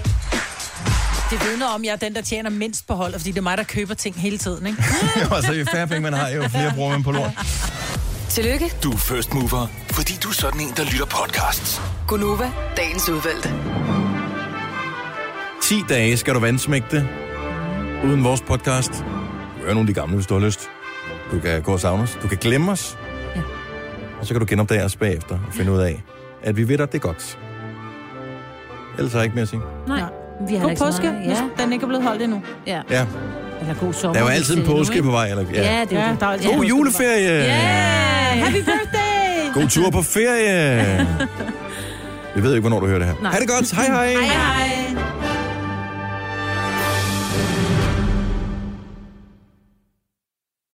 Det vidner om, at jeg er den, der tjener mindst på holdet, fordi det er mig, der køber ting hele tiden, ikke? [laughs] og så jo færre penge man har, jo flere bruger man på lort. Tillykke, Du er first mover, fordi du er sådan en, der lytter podcasts. Gunova, dagens udvalgte. 10 dage skal du vandsmægte uden vores podcast. Du kan høre nogle af de gamle, hvis du har lyst. Du kan gå og savne os. Du kan glemme os. Ja. Og så kan du genopdage os bagefter og finde ud af, at vi ved dig, det er godt. Ellers har jeg ikke mere at sige. Nej. Vi har God ikke så påske, meget. hvis Ja. den ikke er blevet holdt endnu. ja. Ja, Eller god sommer. der er jo altid en påske på vej. Eller, Ja, det er jo det. der er altid God juleferie! Ja! Happy birthday! God tur på ferie! [laughs] Vi ved ikke, hvornår du hører det her. Nej. Ha' det godt. Hej hej. Hej hej.